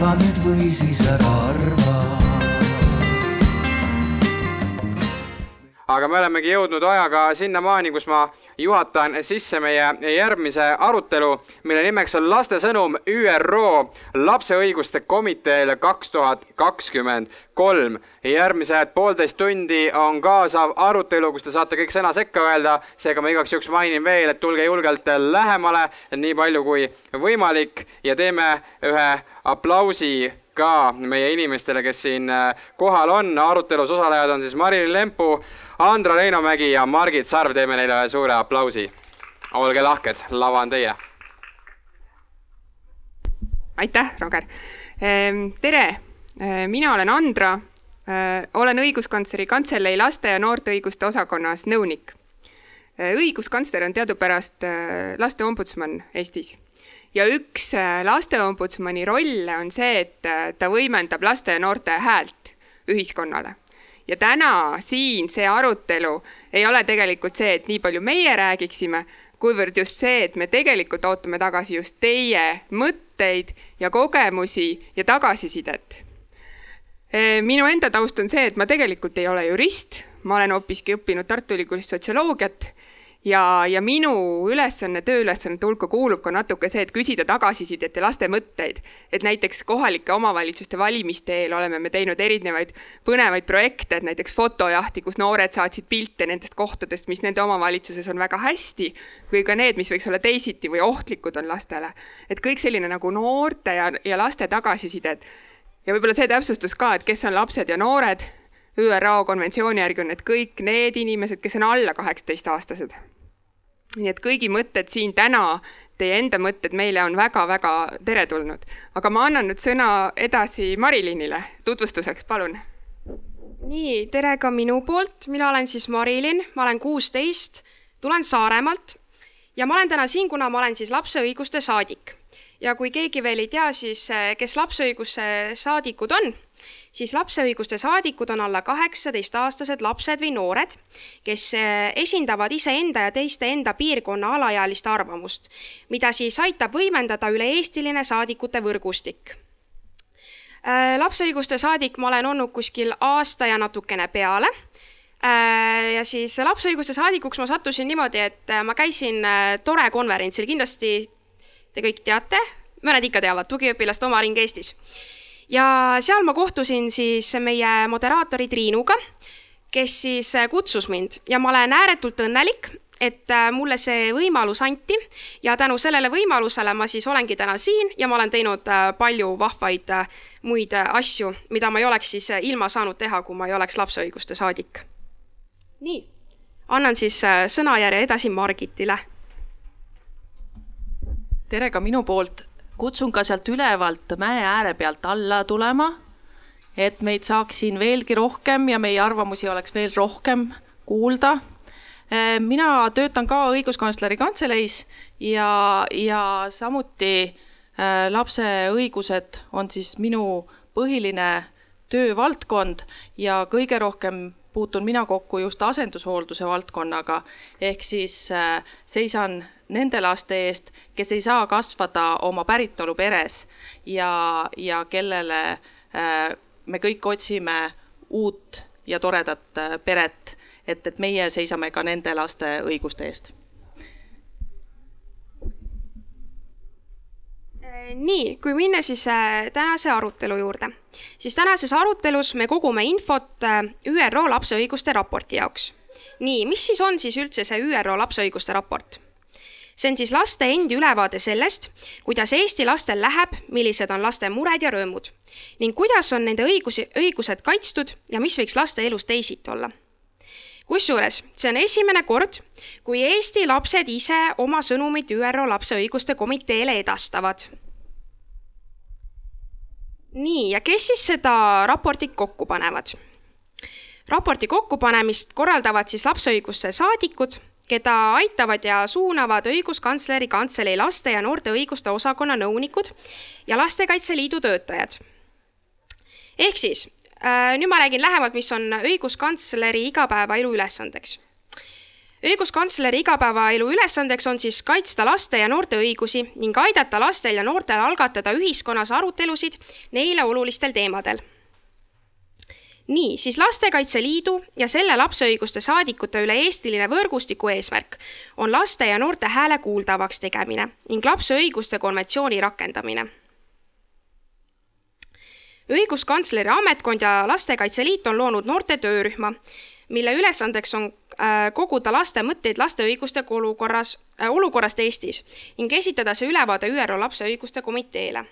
arva nüüd või siis ära arva aga me olemegi jõudnud ajaga sinnamaani, kus ma juhatan sisse meie järgmise arutelu, mille nimeks on laste sõnum ÜRO lapse õiguste komiteele kaks tuhat kakskümmend kolm. järgmised poolteist tundi on kaasav arutelu, kus te saate kõik sõna sekka öelda, seega ma igaks juhuks mainin veel, et tulge julgelt lähemale, nii palju kui võimalik ja teeme ühe aplausi ka meie inimestele, kes siin äh, kohal on, arutelus osalejad on siis Marilyn Lempu, Andra Reinomägi ja Margit Sarv, teeme neile ühe suure aplausi. olge lahked, lava on teie. aitäh, Roger. Ehm, tere, ehm, mina olen Andra, ehm, olen õiguskantsleri kantselei laste ja noorte õiguste osakonnas nõunik. õiguskantsler on teadupärast laste ombudsman Eestis ja üks äh, lasteombudsmani rolle on see, et äh, ta võimendab laste ja noorte häält ühiskonnale. ja täna siin see arutelu ei ole tegelikult see, et nii palju meie räägiksime, kuivõrd just see, et me tegelikult ootame tagasi just teie mõtteid ja kogemusi ja tagasisidet. minu enda taust on see, et ma tegelikult ei ole jurist, ma olen hoopiski õppinud Tartu Ülikoolis sotsioloogiat ja, ja minu ülesanne, tööülesannete hulka kuulub ka natuke see, et küsida tagasisidet ja laste mõtteid. et näiteks kohalike omavalitsuste valimiste eel oleme me teinud erinevaid põnevaid projekte, et näiteks fotojahti, kus noored saatsid pilte nendest kohtadest, mis nende omavalitsuses on väga hästi, või ka need, mis võiks olla teisiti või ohtlikud on lastele. et kõik selline nagu noorte ja, ja laste tagasisidet ja võib-olla see täpsustus ka, et kes on lapsed ja noored, ÜRO konventsiooni järgi on need kõik need inimesed, kes on alla kaheksateistaastased nii et kõigi mõtted siin täna, teie enda mõtted meile on väga-väga teretulnud. aga ma annan nüüd sõna edasi Marilinile tutvustuseks, palun. nii, tere ka minu poolt, mina olen siis Marilin, ma olen kuusteist, tulen Saaremaalt ja ma olen täna siin, kuna ma olen siis lapse õiguste saadik. ja kui keegi veel ei tea, siis kes lapse õiguse saadikud on siis lapse õiguste saadikud on alla kaheksateistaastased lapsed või noored, kes eh, esindavad iseenda ja teiste enda piirkonna alaealiste arvamust, mida siis aitab võimendada üle-eestiline saadikute võrgustik. Eh, lapse õiguste saadik ma olen olnud kuskil aasta ja natukene peale. Eh, ja siis lapse õiguste saadikuks ma sattusin niimoodi, et ma käisin Tore konverentsil, kindlasti te kõik teate, mõned ikka teavad, tugiõpilaste omaring Eestis ja seal ma kohtusin siis meie moderaatori Triinuga, kes siis kutsus mind ja ma olen ääretult õnnelik, et äh, mulle see võimalus anti ja tänu sellele võimalusele ma siis olengi täna siin ja ma olen teinud äh, palju vahvaid äh, muid asju, mida ma ei oleks siis ilma saanud teha, kui ma ei oleks lapse õiguste saadik. nii, annan siis sõnajärje edasi Margitile. tere ka minu poolt kutsun ka sealt ülevalt mäe ääre pealt alla tulema, et meid saaks siin veelgi rohkem ja meie arvamusi oleks veel rohkem kuulda. Äh, mina töötan ka õiguskantsleri kantseleis ja, ja samuti äh, lapse õigused on siis minu põhiline töövaldkond ja kõige rohkem puutun mina kokku just asendushoolduse valdkonnaga, ehk siis äh, seisan nende laste eest, kes ei saa kasvada oma päritoluperes ja, ja kellele äh, me kõik otsime uut ja toredat äh, peret, et, et meie seisame ka nende laste õiguste eest nii, kui minna siis tänase arutelu juurde, siis tänases arutelus me kogume infot ÜRO lapse õiguste raporti jaoks. nii, mis siis on siis üldse see ÜRO lapse õiguste raport? See on siis laste endi ülevaade sellest, kuidas Eesti lastel läheb, millised on laste mured ja rõõmud ning kuidas on nende õigusi, õigused kaitstud ja mis võiks laste elus teisiti olla. kusjuures see on esimene kord, kui Eesti lapsed ise oma sõnumit ÜRO lapse õiguste komiteele edastavad. nii, ja kes siis seda raportit kokku panevad? raporti kokkupanemist korraldavad siis lapse õiguste saadikud keda aitavad ja suunavad õiguskantsleri kantselei laste ja noorte õiguste osakonna nõunikud ja Lastekaitse Liidu töötajad. ehk siis äh, nüüd ma räägin lähemalt, mis on õiguskantsleri igapäevaelu ülesandeks. õiguskantsleri igapäevaelu ülesandeks on siis kaitsta laste ja noorte õigusi ning aidata lastel ja noortel algatada ühiskonnas arutelusid neile olulistel teemadel. Nii, siis Lastekaitse Liidu ja selle lapse õiguste saadikute üle eestiline võrgustiku eesmärk on laste ja noorte hääle kuuldavaks tegemine ning lapse õiguste konventsiooni rakendamine õiguskantsleri ametkond ja Lastekaitse Liit on loonud noorte töörühma, mille ülesandeks on äh, koguda laste mõtteid laste õiguste olukorras, äh, olukorrast Eestis ning esitada see ülevaade ÜRO lapse õiguste komiteele.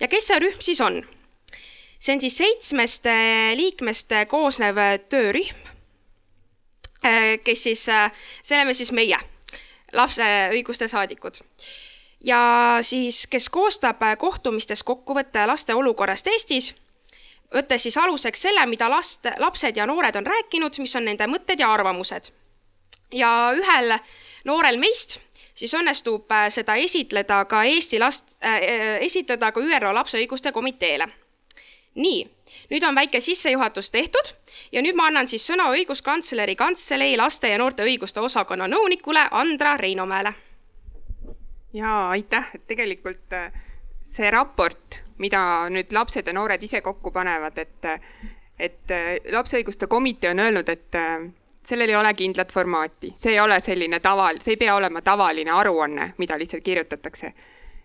ja kes see rühm siis on? See on siis seitsmest äh, liikmest koosnev töörühm, kes siis, see oleme siis meie, lapse õiguste saadikud ja siis, kes koostab kohtumistes kokkuvõtte laste olukorrast Eestis võttes siis aluseks selle, mida last, lapsed ja noored on rääkinud, mis on nende mõtted ja arvamused. ja ühel noorel meist siis õnnestub äh, seda esitleda ka Eesti last äh,, esitleda ka ÜRO lapse õiguste komiteele. Nii, nüüd on väike sissejuhatus tehtud ja nüüd ma annan siis sõna õiguskantsleri kantselei laste ja noorte õiguste osakonna nõunikule Andra Reinomäele. jaa, aitäh, et tegelikult äh, see raport mida nüüd lapsed ja noored ise kokku panevad, et, et äh, lapse õiguste komitee on öelnud, et äh, sellel ei ole kindlat formaati, see ei ole selline taval-, see ei pea olema tavaline aruanne, mida lihtsalt kirjutatakse.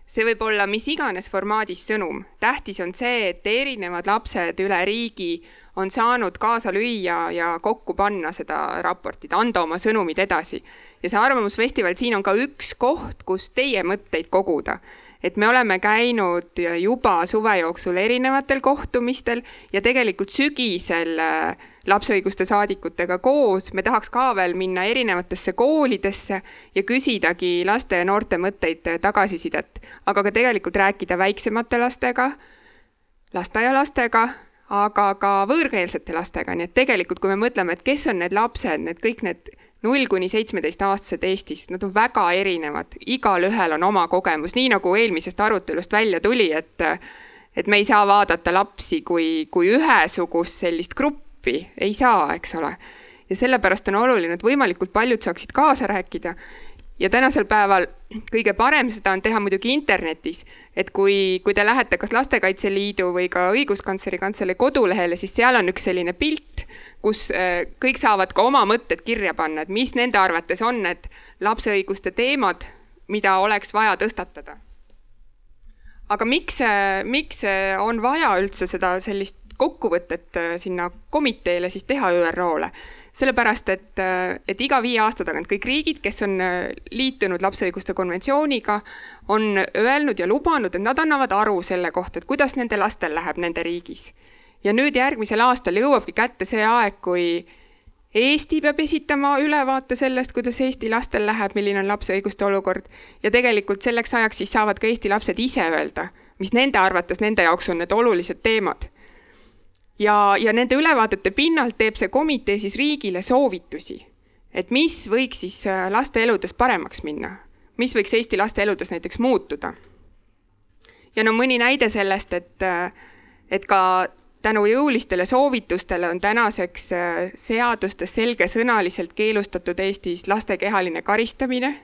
See võib olla mis iganes formaadis sõnum, tähtis on see, et erinevad lapsed üle riigi on saanud kaasa lüüa ja kokku panna seda raportit, anda oma sõnumid edasi. ja see Arvamusfestival siin on ka üks koht, kus teie mõtteid koguda et me oleme käinud juba suve jooksul erinevatel kohtumistel ja tegelikult sügisel äh, lapse õiguste saadikutega koos me tahaks ka veel minna erinevatesse koolidesse ja küsidagi laste ja noorte mõtteid, äh, tagasisidet, aga ka tegelikult rääkida väiksemate lastega, lasteaialastega, aga ka võõrkeelsete lastega, nii et tegelikult, kui me mõtleme, et kes on need lapsed, need kõik need null kuni seitsmeteistaastased Eestis, nad on väga erinevad, igalühel on oma kogemus, nii nagu eelmisest arutelust välja tuli, et et me ei saa vaadata lapsi kui, kui ühesugust sellist gruppi, ei saa, eks ole. ja sellepärast on oluline, et võimalikult paljud saaksid kaasa rääkida. Ja tänasel päeval kõige parem seda on teha muidugi internetis, et kui, kui te lähete kas Lastekaitse Liidu või ka Õiguskantsleri Kantselei kodulehele, siis seal on üks selline pilt, kus äh, kõik saavad ka oma mõtted kirja panna, et mis nende arvates on need lapse õiguste teemad, mida oleks vaja tõstatada. aga miks, miks on vaja üldse seda sellist kokkuvõtet äh, sinna komiteele siis teha ÜRO-le? sellepärast et, et iga viie aasta tagant kõik riigid, kes on äh, liitunud lapse õiguste konventsiooniga, on öelnud ja lubanud, et nad annavad aru selle kohta, et kuidas nende lastel läheb nende riigis. Ja nüüd järgmisel aastal jõuabki kätte see aeg, kui Eesti peab esitama ülevaate sellest, kuidas Eesti lastel läheb, milline on lapse õiguste olukord. Ja tegelikult selleks ajaks siis saavad ka Eesti lapsed ise öelda, mis nende arvates nende jaoks on need olulised teemad. Ja, ja nende ülevaadete pinnalt teeb see komitee siis riigile soovitusi, et mis võiks siis äh, laste eludes paremaks minna, mis võiks Eesti laste eludes näiteks muutuda. ja no mõni näide sellest, et, äh, et ka tänu jõulistele soovitustele on tänaseks äh, seadustes selgesõnaliselt keelustatud Eestis laste kehaline karistamine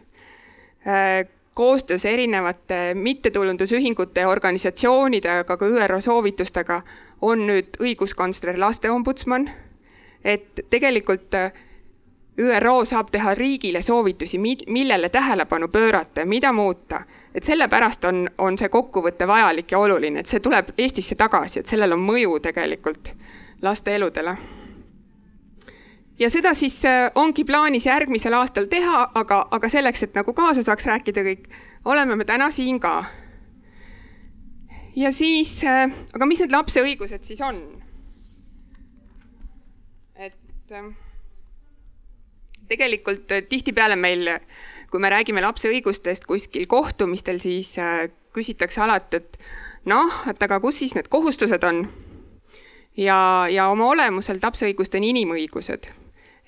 koostöös erinevate mittetulundusühingute ja organisatsioonidega, aga ka ÜRO soovitustega on nüüd õiguskantsler, lasteombudsman, et tegelikult äh, ÜRO saab teha riigile soovitusi, millele tähelepanu pöörata ja mida muuta. et sellepärast on, on see kokkuvõte vajalik ja oluline, et see tuleb Eestisse tagasi, et sellel on mõju tegelikult laste eludele ja seda siis äh, ongi plaanis järgmisel aastal teha, aga, aga selleks, et nagu kaasa saaks rääkida kõik, oleme me täna siin ka. ja siis, äh, aga mis need lapse õigused siis on? et äh, tegelikult tihtipeale meil, kui me räägime lapse õigustest kuskil kohtumistel, siis küsitakse alati, et noh, et aga kus siis need kohustused on? ja, ja oma olemuselt lapse õigused on inimõigused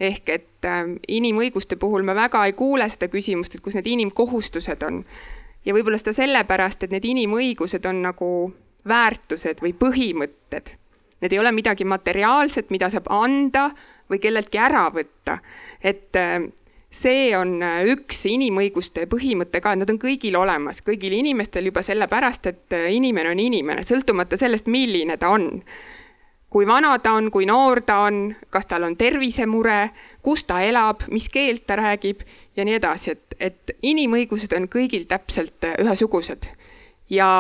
ehk et äh, inimõiguste puhul me väga ei kuule seda küsimust, et kus need inimkohustused on. ja võib-olla seda sellepärast, et need inimõigused on nagu väärtused või põhimõtted. Need ei ole midagi materiaalset, mida saab anda või kelleltki ära võtta. et äh, see on äh, üks inimõiguste põhimõte ka, et nad on kõigil olemas, kõigil inimestel juba sellepärast, et äh, inimene on inimene, sõltumata sellest, milline ta on. kui vana ta on, kui noor ta on, kas tal on tervisemure, kus ta elab, mis keelt ta räägib ja nii edasi, et, et inimõigused on kõigil täpselt ühesugused. ja,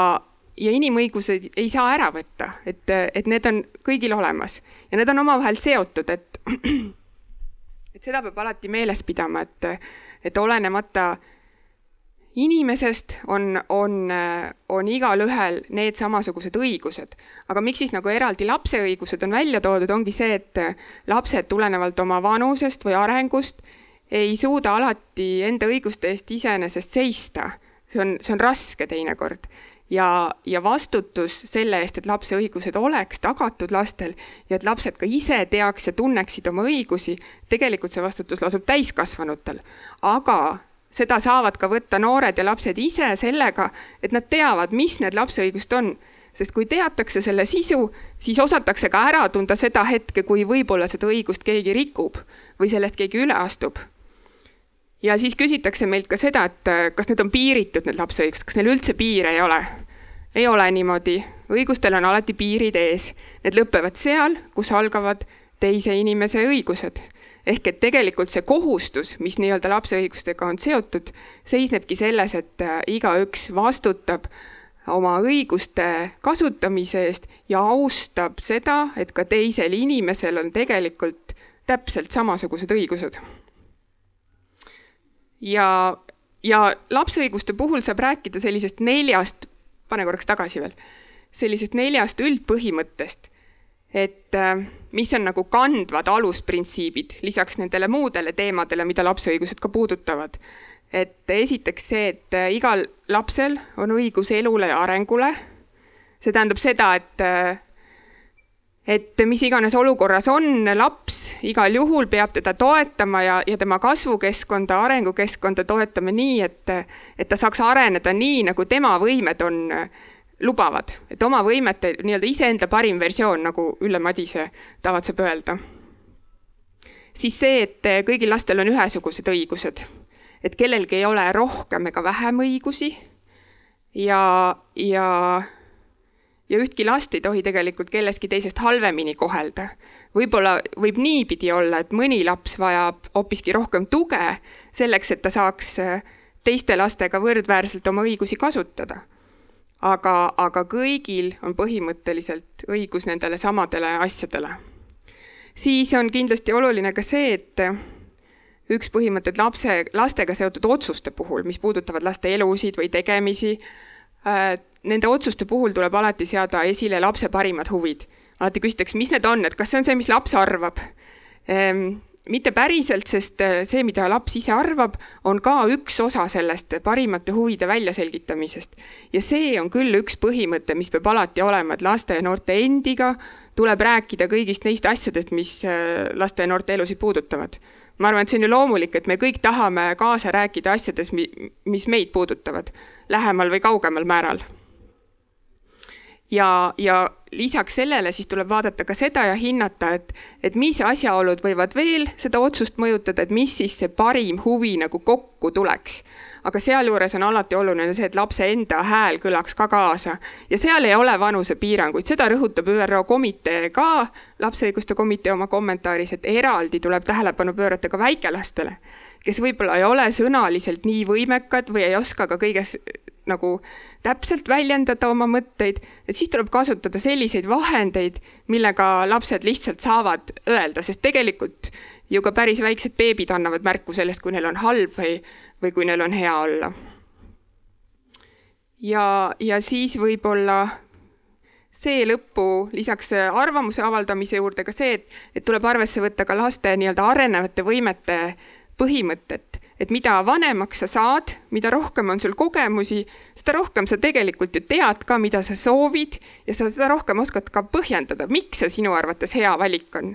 ja inimõiguseid ei saa ära võtta, et, et need on kõigil olemas ja need on omavahel seotud, et et seda peab alati meeles pidama, et, et olenemata inimesest on, on, on igalühel need samasugused õigused. aga miks siis nagu eraldi lapse õigused on välja toodud, ongi see, et lapsed tulenevalt oma vanusest või arengust ei suuda alati enda õiguste eest iseenesest seista. see on, see on raske teinekord ja, ja vastutus selle eest, et lapse õigused oleks tagatud lastel ja et lapsed ka ise teaks ja tunneksid oma õigusi, tegelikult see vastutus lasub täiskasvanutel. aga seda saavad ka võtta noored ja lapsed ise sellega, et nad teavad, mis need lapse õigused on. sest kui teatakse selle sisu, siis osatakse ka ära tunda seda hetke, kui võib-olla seda õigust keegi rikub või sellest keegi üle astub ja siis küsitakse meilt ka seda, et kas need on piiritud, need lapse õigused, kas neil üldse piire ei ole ei ole niimoodi, õigustel on alati piirid ees, need lõpevad seal, kus algavad teise inimese õigused. ehk et tegelikult see kohustus, mis nii-öelda lapse õigustega on seotud, seisnebki selles, et äh, igaüks vastutab oma õiguste kasutamise eest ja austab seda, et ka teisel inimesel on tegelikult täpselt samasugused õigused. ja, ja lapse õiguste puhul saab rääkida sellisest neljast pane korraks tagasi veel, sellisest neljast üldpõhimõttest, et äh, mis on nagu kandvad alusprintsiibid lisaks nendele muudele teemadele, mida lapse õigused ka puudutavad. et esiteks see, et äh, igal lapsel on õigus elule ja arengule. see tähendab seda, et äh, et mis iganes olukorras on laps, igal juhul peab teda toetama ja, ja tema kasvukeskkonda, arengukeskkonda toetama nii, et, et ta saaks areneda nii, nagu tema võimed on, lubavad. et oma võimete nii-öelda iseenda parim versioon, nagu Ülle Madise tavatseb öelda. siis see, et kõigil lastel on ühesugused õigused, et kellelgi ei ole rohkem ega vähem õigusi ja, ja ja ühtki last ei tohi tegelikult kellestki teisest halvemini kohelda. võib-olla võib niipidi olla, et mõni laps vajab hoopiski rohkem tuge selleks, et ta saaks äh, teiste lastega võrdväärselt oma õigusi kasutada. aga, aga kõigil on põhimõtteliselt õigus nendele samadele asjadele. siis on kindlasti oluline ka see, et äh, üks põhimõte, et lapse, lastega seotud otsuste puhul, mis puudutavad laste elusid või tegemisi, nende otsuste puhul tuleb alati seada esile lapse parimad huvid. alati küsitakse, mis need on, et kas see on see, mis laps arvab ehm,? mitte päriselt, sest äh, see, mida laps ise arvab, on ka üks osa sellest parimate huvide väljaselgitamisest. ja see on küll üks põhimõte, mis peab alati olema, et laste ja noorte endiga tuleb rääkida kõigist neist asjadest, mis äh, laste ja noorte elusid puudutavad ma arvan, et see on ju loomulik, et me kõik tahame kaasa rääkida asjades, mis meid puudutavad, lähemal või kaugemal määral ja, ja lisaks sellele siis tuleb vaadata ka seda ja hinnata, et, et mis asjaolud võivad veel seda otsust mõjutada, et mis siis see parim huvi nagu kokku tuleks. Aga sealjuures on alati oluline see, et lapse enda hääl kõlaks ka kaasa. Ja seal ei ole vanusepiiranguid, seda rõhutab ÜRO komitee ka, lapse õiguste komitee oma kommentaaris, et eraldi tuleb tähelepanu pöörata ka väikelastele, kes võib-olla ei ole sõnaliselt nii võimekad või ei oska ka kõiges nagu täpselt väljendada oma mõtteid, et siis tuleb kasutada selliseid vahendeid, millega lapsed lihtsalt saavad öelda, sest tegelikult ju ka päris väiksed beebid annavad märku sellest, kui neil on halb või, või kui neil on hea olla. ja, ja siis võib-olla see lõppu lisaks arvamuse avaldamise juurde ka see, et, et tuleb arvesse võtta ka laste nii-öelda arenevate võimete põhimõtet et mida vanemaks sa saad, mida rohkem on sul kogemusi, seda rohkem sa tegelikult ju tead ka, mida sa soovid ja sa seda rohkem oskad ka põhjendada, miks see sinu arvates hea valik on.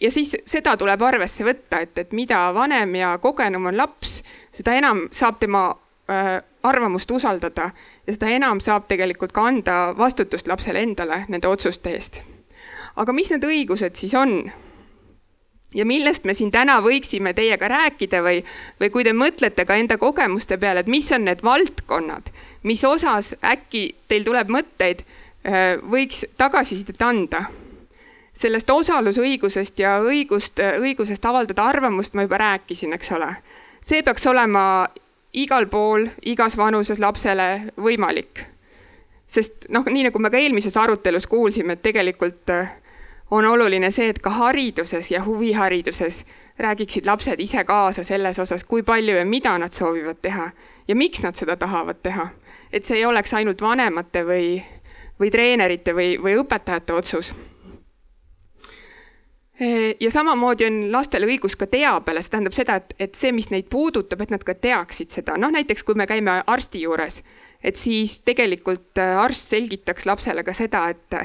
Ja siis seda tuleb arvesse võtta, et, et mida vanem ja kogenum on laps, seda enam saab tema äh, arvamust usaldada ja seda enam saab tegelikult ka anda vastutust lapsele endale nende otsuste eest. aga mis need õigused siis on? ja millest me siin täna võiksime teiega rääkida või, või kui te mõtlete ka enda kogemuste peale, et mis on need valdkonnad, mis osas äkki teil tuleb mõtteid, äh, võiks tagasisidet anda. Sellest osalusõigusest ja õigust, õigusest avaldada arvamust ma juba rääkisin, eks ole. see peaks olema igal pool, igas vanuses lapsele võimalik. sest noh, nii nagu me ka eelmises arutelus kuulsime, et tegelikult äh, on oluline see, et ka hariduses ja huvihariduses räägiksid lapsed ise kaasa selles osas, kui palju ja mida nad soovivad teha ja miks nad seda tahavad teha. et see ei oleks ainult vanemate või, või treenerite või, või õpetajate otsus. Ja samamoodi on lastel õigus ka teabele, see tähendab seda, et, et see, mis neid puudutab, et nad ka teaksid seda, noh näiteks kui me käime arsti juures, et siis tegelikult äh, arst selgitaks lapsele ka seda, et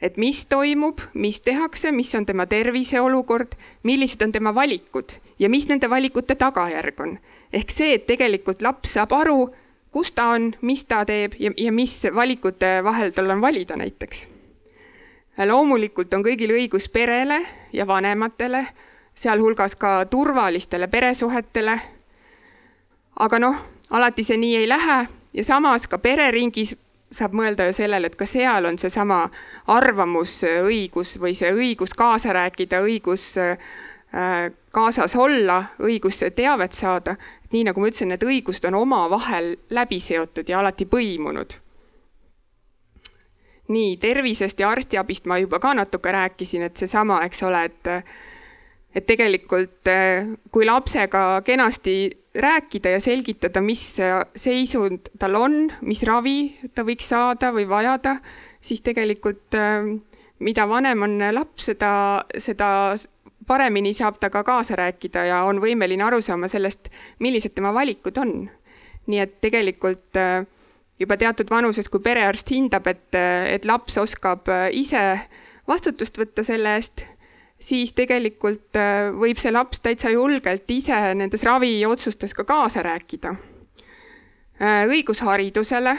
et mis toimub, mis tehakse, mis on tema tervise olukord, millised on tema valikud ja mis nende valikute tagajärg on. ehk see, et tegelikult laps saab aru, kus ta on, mis ta teeb ja, ja mis valikute vahel tal on valida näiteks. Loomulikult on kõigil õigus perele ja vanematele, sealhulgas ka turvalistele peresuhetele. aga noh, alati see nii ei lähe ja samas ka pereringis saab mõelda ju sellele, et ka seal on seesama arvamusõigus või see õigus kaasa rääkida, õigus äh, kaasas olla, õigus teavet saada. nii nagu ma ütlesin, need õigused on omavahel läbi seotud ja alati põimunud. Nii tervisest ja arstiabist ma juba ka natuke rääkisin, et seesama, eks ole, et et tegelikult kui lapsega kenasti rääkida ja selgitada, mis seisund tal on, mis ravi ta võiks saada või vajada, siis tegelikult äh, mida vanem on laps, seda, seda paremini saab ta ka kaasa rääkida ja on võimeline aru saama sellest, millised tema valikud on. nii et tegelikult äh, juba teatud vanuses, kui perearst hindab, et, et laps oskab äh, ise vastutust võtta selle eest siis tegelikult äh, võib see laps täitsa julgelt ise nendes raviotsustes ka kaasa rääkida. Äh, õigus haridusele,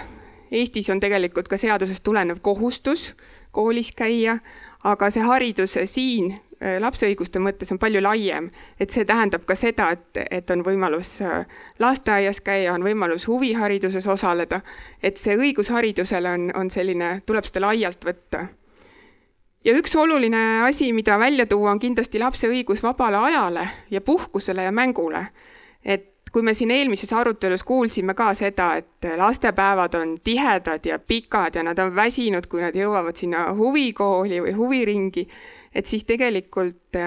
Eestis on tegelikult ka seadusest tulenev kohustus koolis käia, aga see haridus siin lapse õiguste mõttes on palju laiem, et see tähendab ka seda, et, et on võimalus lasteaias käia, on võimalus huvihariduses osaleda, et see õigus haridusele on, on selline, tuleb seda laialt võtta. Ja üks oluline asi, mida välja tuua, on kindlasti lapse õigus vabale ajale ja puhkusele ja mängule. et kui me siin eelmises arutelus kuulsime ka seda, et lastepäevad on tihedad ja pikad ja nad on väsinud, kui nad jõuavad sinna huvikooli või huviringi, et siis tegelikult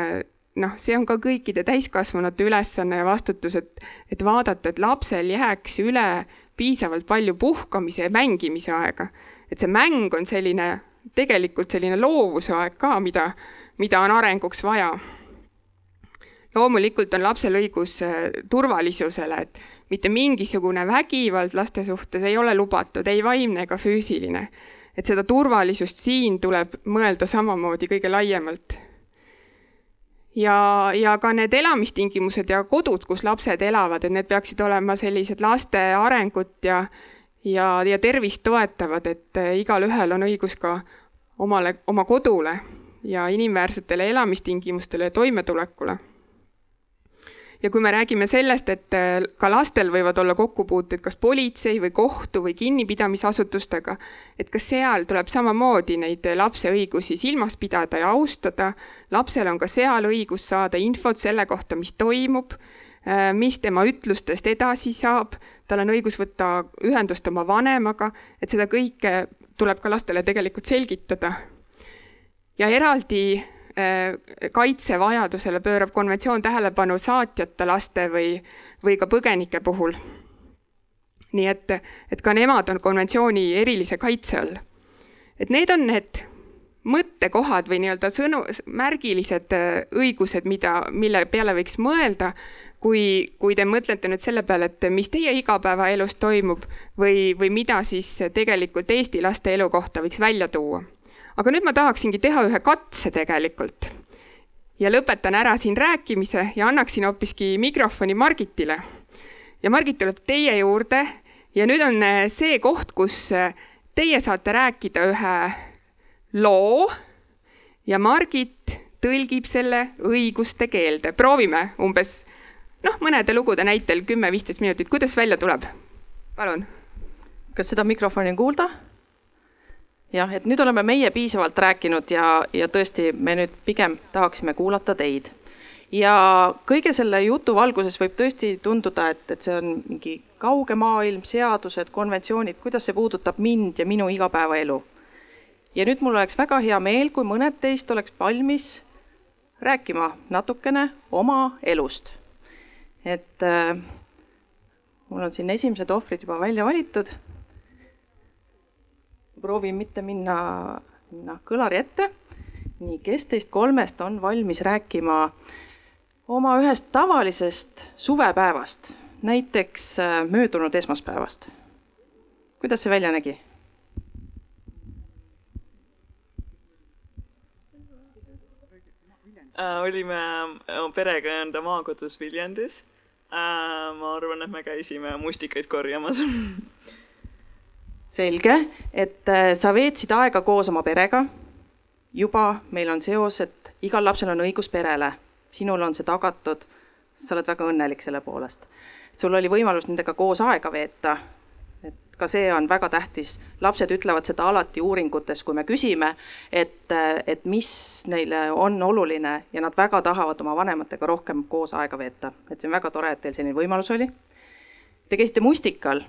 noh, see on ka kõikide täiskasvanute ülesanne ja vastutus, et, et vaadata, et lapsel jääks üle piisavalt palju puhkamise ja mängimise aega. et see mäng on selline tegelikult selline loovuse aeg ka, mida, mida on arenguks vaja. loomulikult on lapsel õigus äh, turvalisusele, et mitte mingisugune vägivald laste suhtes ei ole lubatud, ei vaimne ega füüsiline. Et seda turvalisust siin tuleb mõelda samamoodi kõige laiemalt. ja, ja ka need elamistingimused ja kodud, kus lapsed elavad, et need peaksid olema sellised laste arengut ja ja, ja tervist toetavad, et eh, igalühel on õigus ka omale, oma kodule ja inimväärsetele elamistingimustele ja toimetulekule. Ja kui me räägime sellest, et eh, ka lastel võivad olla kokkupuuted kas politsei või kohtu või kinnipidamisasutustega, et ka seal tuleb samamoodi neid lapse õigusi silmas pidada ja austada. lapsel on ka seal õigus saada infot selle kohta, mis toimub, eh, mis tema ütlustest edasi saab tal on õigus võtta ühendust oma vanemaga, et seda kõike tuleb ka lastele tegelikult selgitada. ja eraldi äh, kaitsevajadusele pöörab konventsioon tähelepanu saatjata laste või, või ka põgenike puhul. nii et, et ka nemad on konventsiooni erilise kaitse all. et need on need mõttekohad või nii-öelda sõnu, märgilised äh, õigused, mida, mille peale võiks mõelda kui, kui te mõtlete nüüd selle peale, et mis teie igapäevaelus toimub või, või mida siis tegelikult Eesti laste elu kohta võiks välja tuua. Aga nüüd ma tahaksingi teha ühe katse tegelikult. ja lõpetan ära siin rääkimise ja annaksin hoopiski mikrofoni Margitile. ja Margit tuleb teie juurde ja nüüd on see koht, kus teie saate rääkida ühe loo ja Margit tõlgib selle õiguste keelde. proovime umbes noh, mõnede lugude näitel kümme-viisteist minutit, kuidas välja tuleb? palun. kas seda mikrofoni on kuulda? Jah, et nüüd oleme meie piisavalt rääkinud ja, ja tõesti, me nüüd pigem tahaksime kuulata teid. ja kõige selle jutu valguses võib tõesti tunduda, et, et see on mingi kauge maailm, seadused, konventsioonid, kuidas see puudutab mind ja minu igapäevaelu. ja nüüd mul oleks väga hea meel, kui mõned teist oleks valmis rääkima natukene oma elust. et äh, mul on siin esimesed ohvrid juba välja valitud. Proovin mitte minna sinna kõlari ette. nii, kes teist kolmest on valmis rääkima oma ühest tavalisest suvepäevast, näiteks äh, möödunud esmaspäevast? kuidas see välja nägi? äh, olime oma perega enda maakodus Viljandis äh,. ma arvan, et me käisime mustikaid korjamas selge, et äh, sa veetsid aega koos oma perega. juba meil on seos, et igal lapsel on õigus perele, sinul on see tagatud. sa oled väga õnnelik selle poolest. sul oli võimalus nendega koos aega veeta ka see on väga tähtis, lapsed ütlevad seda alati uuringutes, kui me küsime, et, et mis neile on oluline ja nad väga tahavad oma vanematega rohkem koos aega veeta, et see on väga tore, et teil selline võimalus oli. Te käisite Mustikal,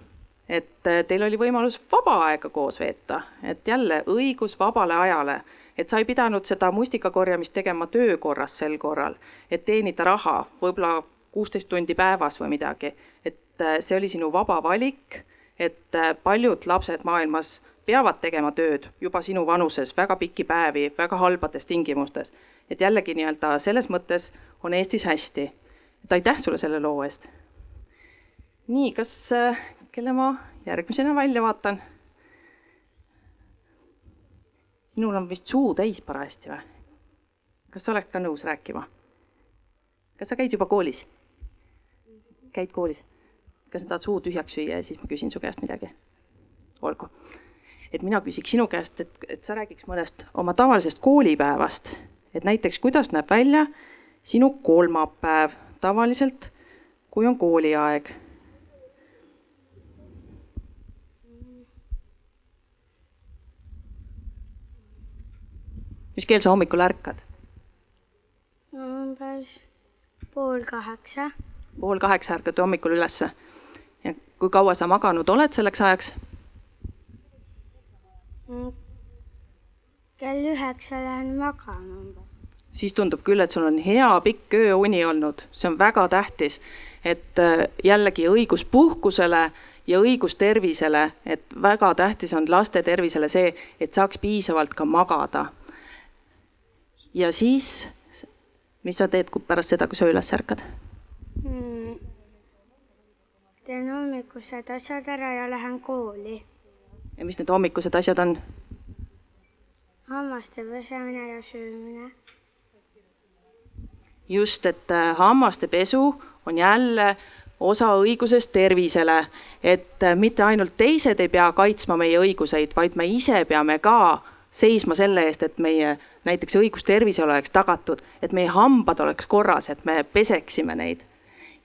et teil oli võimalus vaba aega koos veeta, et jälle õigus vabale ajale, et sa ei pidanud seda mustika korjamist tegema töö korras sel korral, et teenida raha, võib-olla kuusteist tundi päevas või midagi, et see oli sinu vaba valik et äh, paljud lapsed maailmas peavad tegema tööd juba sinu vanuses väga pikki päevi, väga halbades tingimustes. et jällegi nii-öelda selles mõttes on Eestis hästi. et aitäh sulle selle loo eest. nii, kas, äh, kelle ma järgmisena välja vaatan? sinul on vist suu täis parajasti või? kas sa oled ka nõus rääkima? kas sa käid juba koolis? käid koolis? kas sa tahad suu tühjaks süüa ja siis ma küsin su käest midagi? olgu. et mina küsiks sinu käest, et, et sa räägiks mõnest oma tavalisest koolipäevast, et näiteks kuidas näeb välja sinu kolmapäev tavaliselt, kui on kooliaeg mis kell sa hommikul ärkad? umbes pool kaheksa. pool kaheksa ärkad hommikul ülesse kui kaua sa maganud oled selleks ajaks? Mm. kell üheksa lähen magama umbes. siis tundub küll, et sul on hea pikk ööuni olnud, see on väga tähtis, et äh, jällegi õigus puhkusele ja õigus tervisele, et väga tähtis on laste tervisele see, et saaks piisavalt ka magada. Ja siis, mis sa teed pärast seda, kui sa üles ärkad hmm.? teen hommikused asjad ära ja lähen kooli. ja mis need hommikused asjad on? hammaste pesemine ja söömine. just, et äh, hammaste pesu on jälle osa õigusest tervisele, et äh, mitte ainult teised ei pea kaitsma meie õiguseid, vaid me ise peame ka seisma selle eest, et meie näiteks õigus tervisele oleks tagatud, et meie hambad oleks korras, et me peseksime neid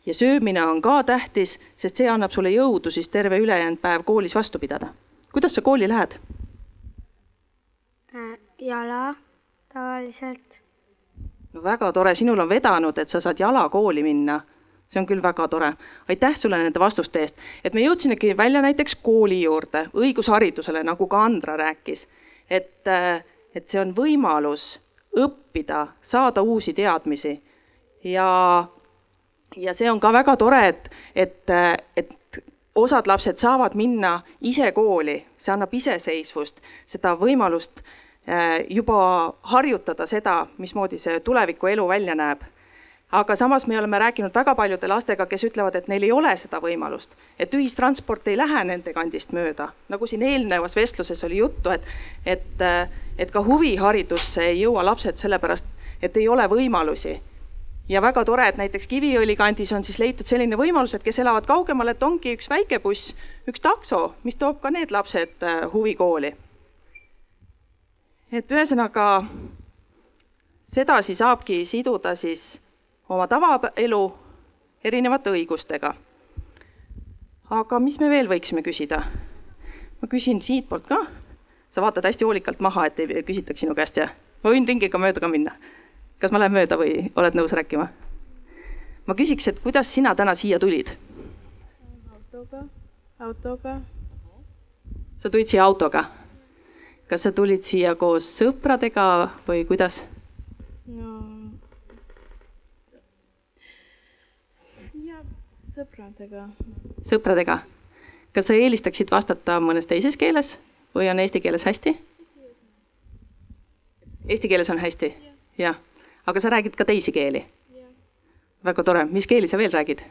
ja söömine on ka tähtis, sest see annab sulle jõudu siis terve ülejäänud päev koolis vastu pidada. kuidas sa kooli lähed? Äh, jala tavaliselt. no väga tore, sinul on vedanud, et sa saad jala kooli minna. see on küll väga tore. aitäh sulle nende vastuste eest, et me jõudsimegi välja näiteks kooli juurde, õigusharidusele, nagu ka Andra rääkis. et, äh, et see on võimalus õppida, saada uusi teadmisi ja ja see on ka väga tore, et, et, et osad lapsed saavad minna ise kooli, see annab iseseisvust, seda võimalust äh, juba harjutada seda, mismoodi see tuleviku elu välja näeb. Aga samas me oleme rääkinud väga paljude lastega, kes ütlevad, et neil ei ole seda võimalust, et ühistransport ei lähe nende kandist mööda, nagu siin eelnevas vestluses oli juttu, et, et, et ka huviharidusse ei jõua lapsed sellepärast, et ei ole võimalusi ja väga tore, et näiteks Kiviõli kandis on siis leitud selline võimalus, et kes elavad kaugemal, et ongi üks väike buss, üks takso, mis toob ka need lapsed äh, huvikooli. et ühesõnaga sedasi saabki siduda siis oma tavaelu erinevate õigustega. aga mis me veel võiksime küsida? ma küsin siitpoolt ka. sa vaatad hästi hoolikalt maha, et ei küsitaks sinu käest ja ma võin ringiga mööda ka minna. kas ma lähen mööda või oled nõus rääkima? ma küsiks, et kuidas sina täna siia tulid? autoga, autoga. sa tulid siia autoga? kas sa tulid siia koos sõpradega või kuidas? no ja sõpradega. sõpradega. kas sa eelistaksid vastata mõnes teises keeles või on eesti keeles hästi? Eesti keeles on hästi? jah. aga sa räägid ka teisi keeli? väga tore, mis keeli sa veel räägid?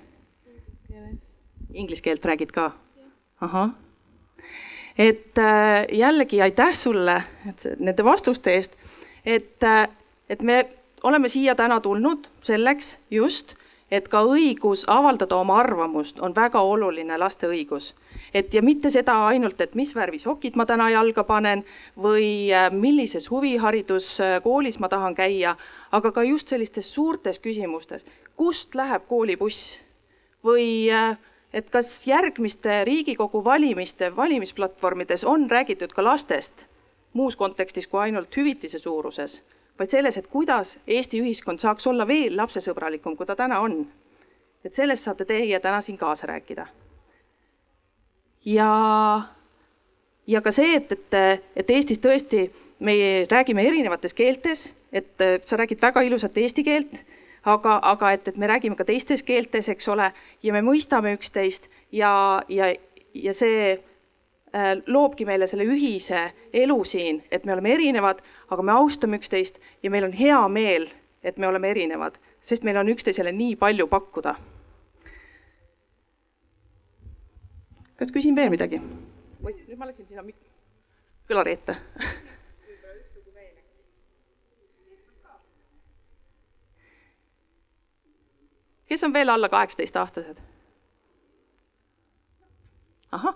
Inglise keelt räägid ka? ahah. et äh, jällegi aitäh sulle et nende vastuste eest, et äh,, et me oleme siia täna tulnud selleks just, et ka õigus avaldada oma arvamust on väga oluline laste õigus. et ja mitte seda ainult, et mis värvi sokid ma täna jalga panen või äh, millises huvihariduskoolis ma tahan käia, aga ka just sellistes suurtes küsimustes, kust läheb koolibuss? Või äh, et kas järgmiste Riigikogu valimiste valimisplatvormides on räägitud ka lastest? Muus kontekstis kui ainult hüvitise suuruses, vaid selles, et kuidas Eesti ühiskond saaks olla veel lapsesõbralikum, kui ta täna on. et sellest saate teie täna siin kaasa rääkida. ja, ja ka see, et, et, et Eestis tõesti me räägime erinevates keeltes, et sa räägid väga ilusat eesti keelt aga, aga et, et me räägime ka teistes keeltes, eks ole, ja me mõistame üksteist ja, ja, ja see loobki meile selle ühise elu siin, et me oleme erinevad, aga me austame üksteist ja meil on hea meel, et me oleme erinevad, sest meil on üksteisele nii palju pakkuda. kas küsin veel midagi? oi, nüüd ma läksin sinna kõlari ette kes on veel alla kaheksateistaastased? ahah.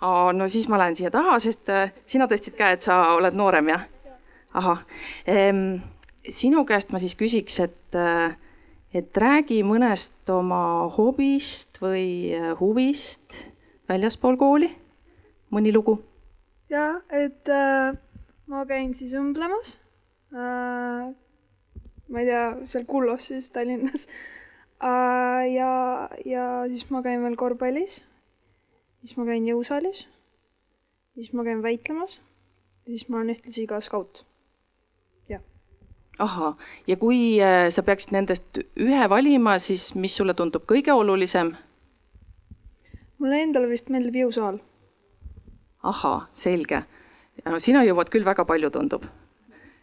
No siis ma lähen siia taha, sest äh, sina tõstsid käe, et sa oled noorem, jah? ahah ehm,. sinu käest ma siis küsiks, et, äh, et räägi mõnest oma hobist või äh, huvist väljaspool kooli, mõni lugu? ja et äh, ma käin siis õmblemas äh, ma ei tea, seal Kullos siis Tallinnas äh,. ja, ja siis ma käin veel korvpallis, siis ma käin jõusaalis, siis ma käin väitlemas ja siis ma olen ühtlasi ka skaut. ahah, ja kui äh, sa peaksid nendest ühe valima, siis mis sulle tundub kõige olulisem? mulle endale vist meeldib jõusaal. ahhaa, selge. no sina jõuad küll väga palju, tundub.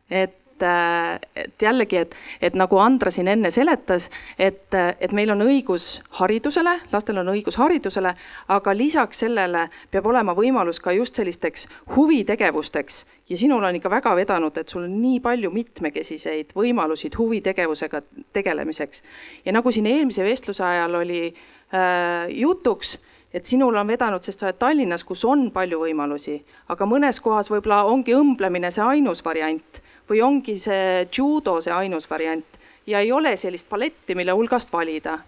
et et jällegi, et, et nagu Andra siin enne seletas, et, et meil on õigus haridusele, lastel on õigus haridusele, aga lisaks sellele peab olema võimalus ka just sellisteks huvitegevusteks ja sinul on ikka väga vedanud, et sul on nii palju mitmekesiseid võimalusi huvitegevusega tegelemiseks. ja nagu siin eelmise vestluse ajal oli äh, jutuks, et sinul on vedanud, sest sa oled Tallinnas, kus on palju võimalusi, aga mõnes kohas võib-olla ongi õmblemine see ainus variant või ongi see judo see ainus variant ja ei ole sellist paletti, mille hulgast valida.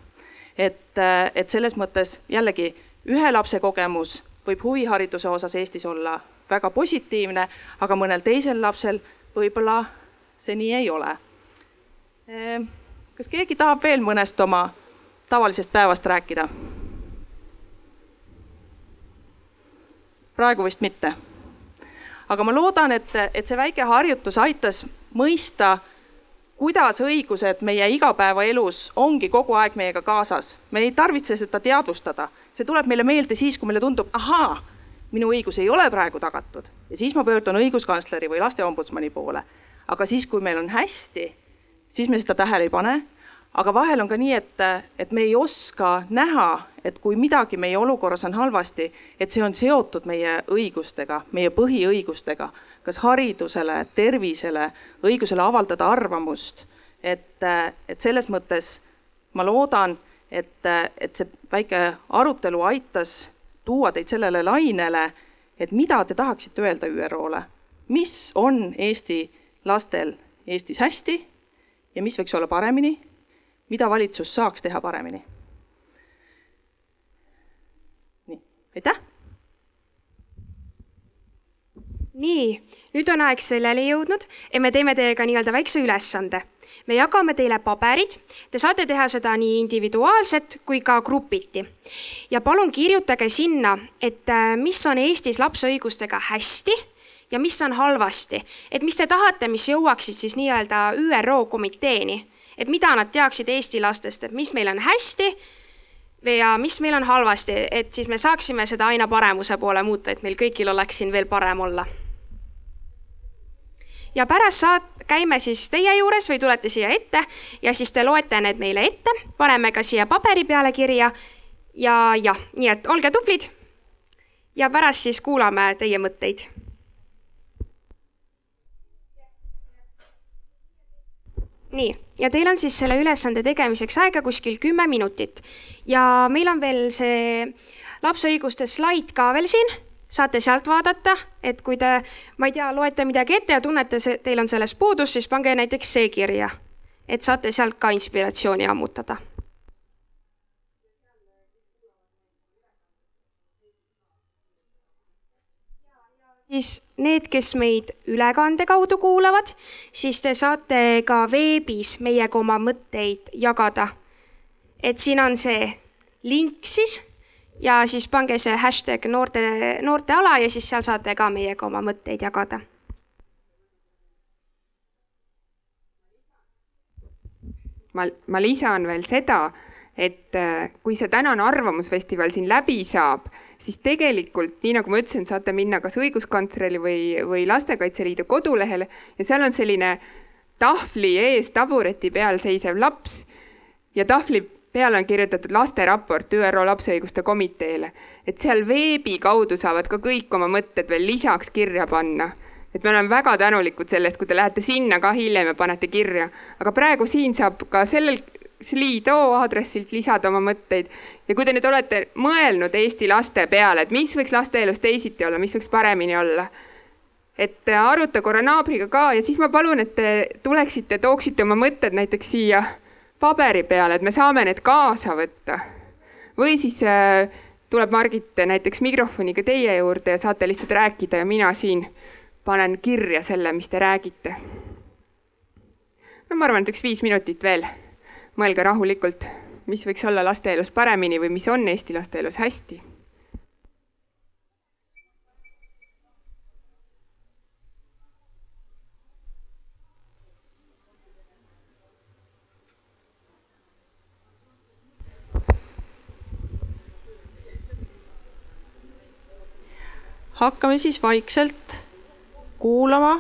et, et selles mõttes jällegi ühe lapse kogemus võib huvihariduse osas Eestis olla väga positiivne, aga mõnel teisel lapsel võib-olla see nii ei ole. kas keegi tahab veel mõnest oma tavalisest päevast rääkida? praegu vist mitte aga ma loodan, et, et see väike harjutus aitas mõista, kuidas õigused meie igapäevaelus ongi kogu aeg meiega kaasas. me ei tarvitse seda teadvustada, see tuleb meile meelde siis, kui meile tundub, ahaa, minu õigus ei ole praegu tagatud ja siis ma pöördun õiguskantsleri või lasteombudsmani poole. aga siis, kui meil on hästi, siis me seda tähele ei pane aga vahel on ka nii, et, et me ei oska näha, et kui midagi meie olukorras on halvasti, et see on seotud meie õigustega, meie põhiõigustega, kas haridusele, tervisele, õigusele avaldada arvamust. et, et selles mõttes ma loodan, et, et see väike arutelu aitas tuua teid sellele lainele, et mida te tahaksite öelda ÜRO-le, mis on Eesti lastel Eestis hästi ja mis võiks olla paremini, mida valitsus saaks teha paremini. nii, aitäh! nii, nüüd on aeg selleni jõudnud, et me teeme teiega nii-öelda väikse ülesande. me jagame teile paberid, te saate teha seda nii individuaalselt kui ka grupiti. ja palun kirjutage sinna, et äh, mis on Eestis lapse õigustega hästi ja mis on halvasti, et mis te tahate, mis jõuaksid siis nii-öelda ÜRO komiteeni, et mida nad teaksid Eesti lastest, et mis meil on hästi ja mis meil on halvasti, et siis me saaksime seda aina paremuse poole muuta, et meil kõigil oleks siin veel parem olla ja pärast saat-, käime siis teie juures või tulete siia ette ja siis te loete need meile ette, paneme ka siia paberi peale kirja ja jah, nii et olge tublid. ja pärast siis kuulame teie mõtteid. nii, ja teil on siis selle ülesande tegemiseks aega kuskil kümme minutit ja meil on veel see lapse õiguste slaid ka veel siin saate sealt vaadata, et kui te, ma ei tea, loete midagi ette ja tunnete, teil on sellest puudus, siis pange näiteks see kirja. et saate sealt ka inspiratsiooni ammutada. Siis need, kes meid ülekande kaudu kuulavad, siis te saate ka veebis meiega oma mõtteid jagada. et siin on see link siis ja siis pange see hashtag noorte, noorteala ja siis seal saate ka meiega oma mõtteid jagada. ma, ma lisan veel seda, et äh, kui see tänane arvamusfestival siin läbi saab, siis tegelikult, nii nagu ma ütlesin, saate minna kas õiguskantsleri või, või Lastekaitse Liidu kodulehele ja seal on selline tahvli ees tabureti peal seisev laps ja tahvli peale on kirjutatud lasteraport ÜRO lapse õiguste komiteele, et seal veebi kaudu saavad ka kõik oma mõtted veel lisaks kirja panna. et me oleme väga tänulikud sellest, kui te lähete sinna ka hiljem ja panete kirja, aga praegu siin saab ka sellel Slido aadressilt lisada oma mõtteid ja kui te nüüd olete mõelnud Eesti laste peale, et mis võiks laste elus teisiti olla, mis võiks paremini olla, et aruta korra naabriga ka ja siis ma palun, et te tuleksite, tooksite oma mõtted näiteks siia paberi peale, et me saame need kaasa võtta. või siis äh, tuleb Margit näiteks mikrofoniga teie juurde ja saate lihtsalt rääkida ja mina siin panen kirja selle, mis te räägite. no ma arvan, et üks viis minutit veel. Mõelge rahulikult, mis võiks olla laste elus paremini või mis on Eesti laste elus hästi hakkame siis vaikselt kuulama,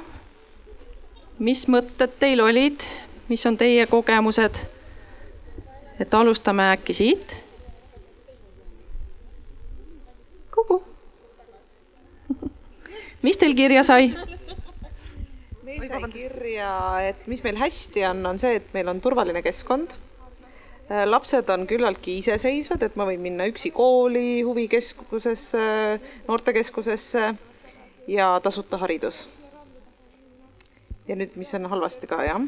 mis mõtted teil olid, mis on teie kogemused. Et alustame äkki siit. kuhu? mis teil kirja sai? meil sai kirja, et mis meil hästi on, on see, et meil on turvaline keskkond Äh, lapsed on küllaltki iseseisvad, et ma võin minna üksi kooli, huvikeskusesse, noortekeskusesse ja tasuta haridus. ja nüüd, mis on halvasti ka, jah,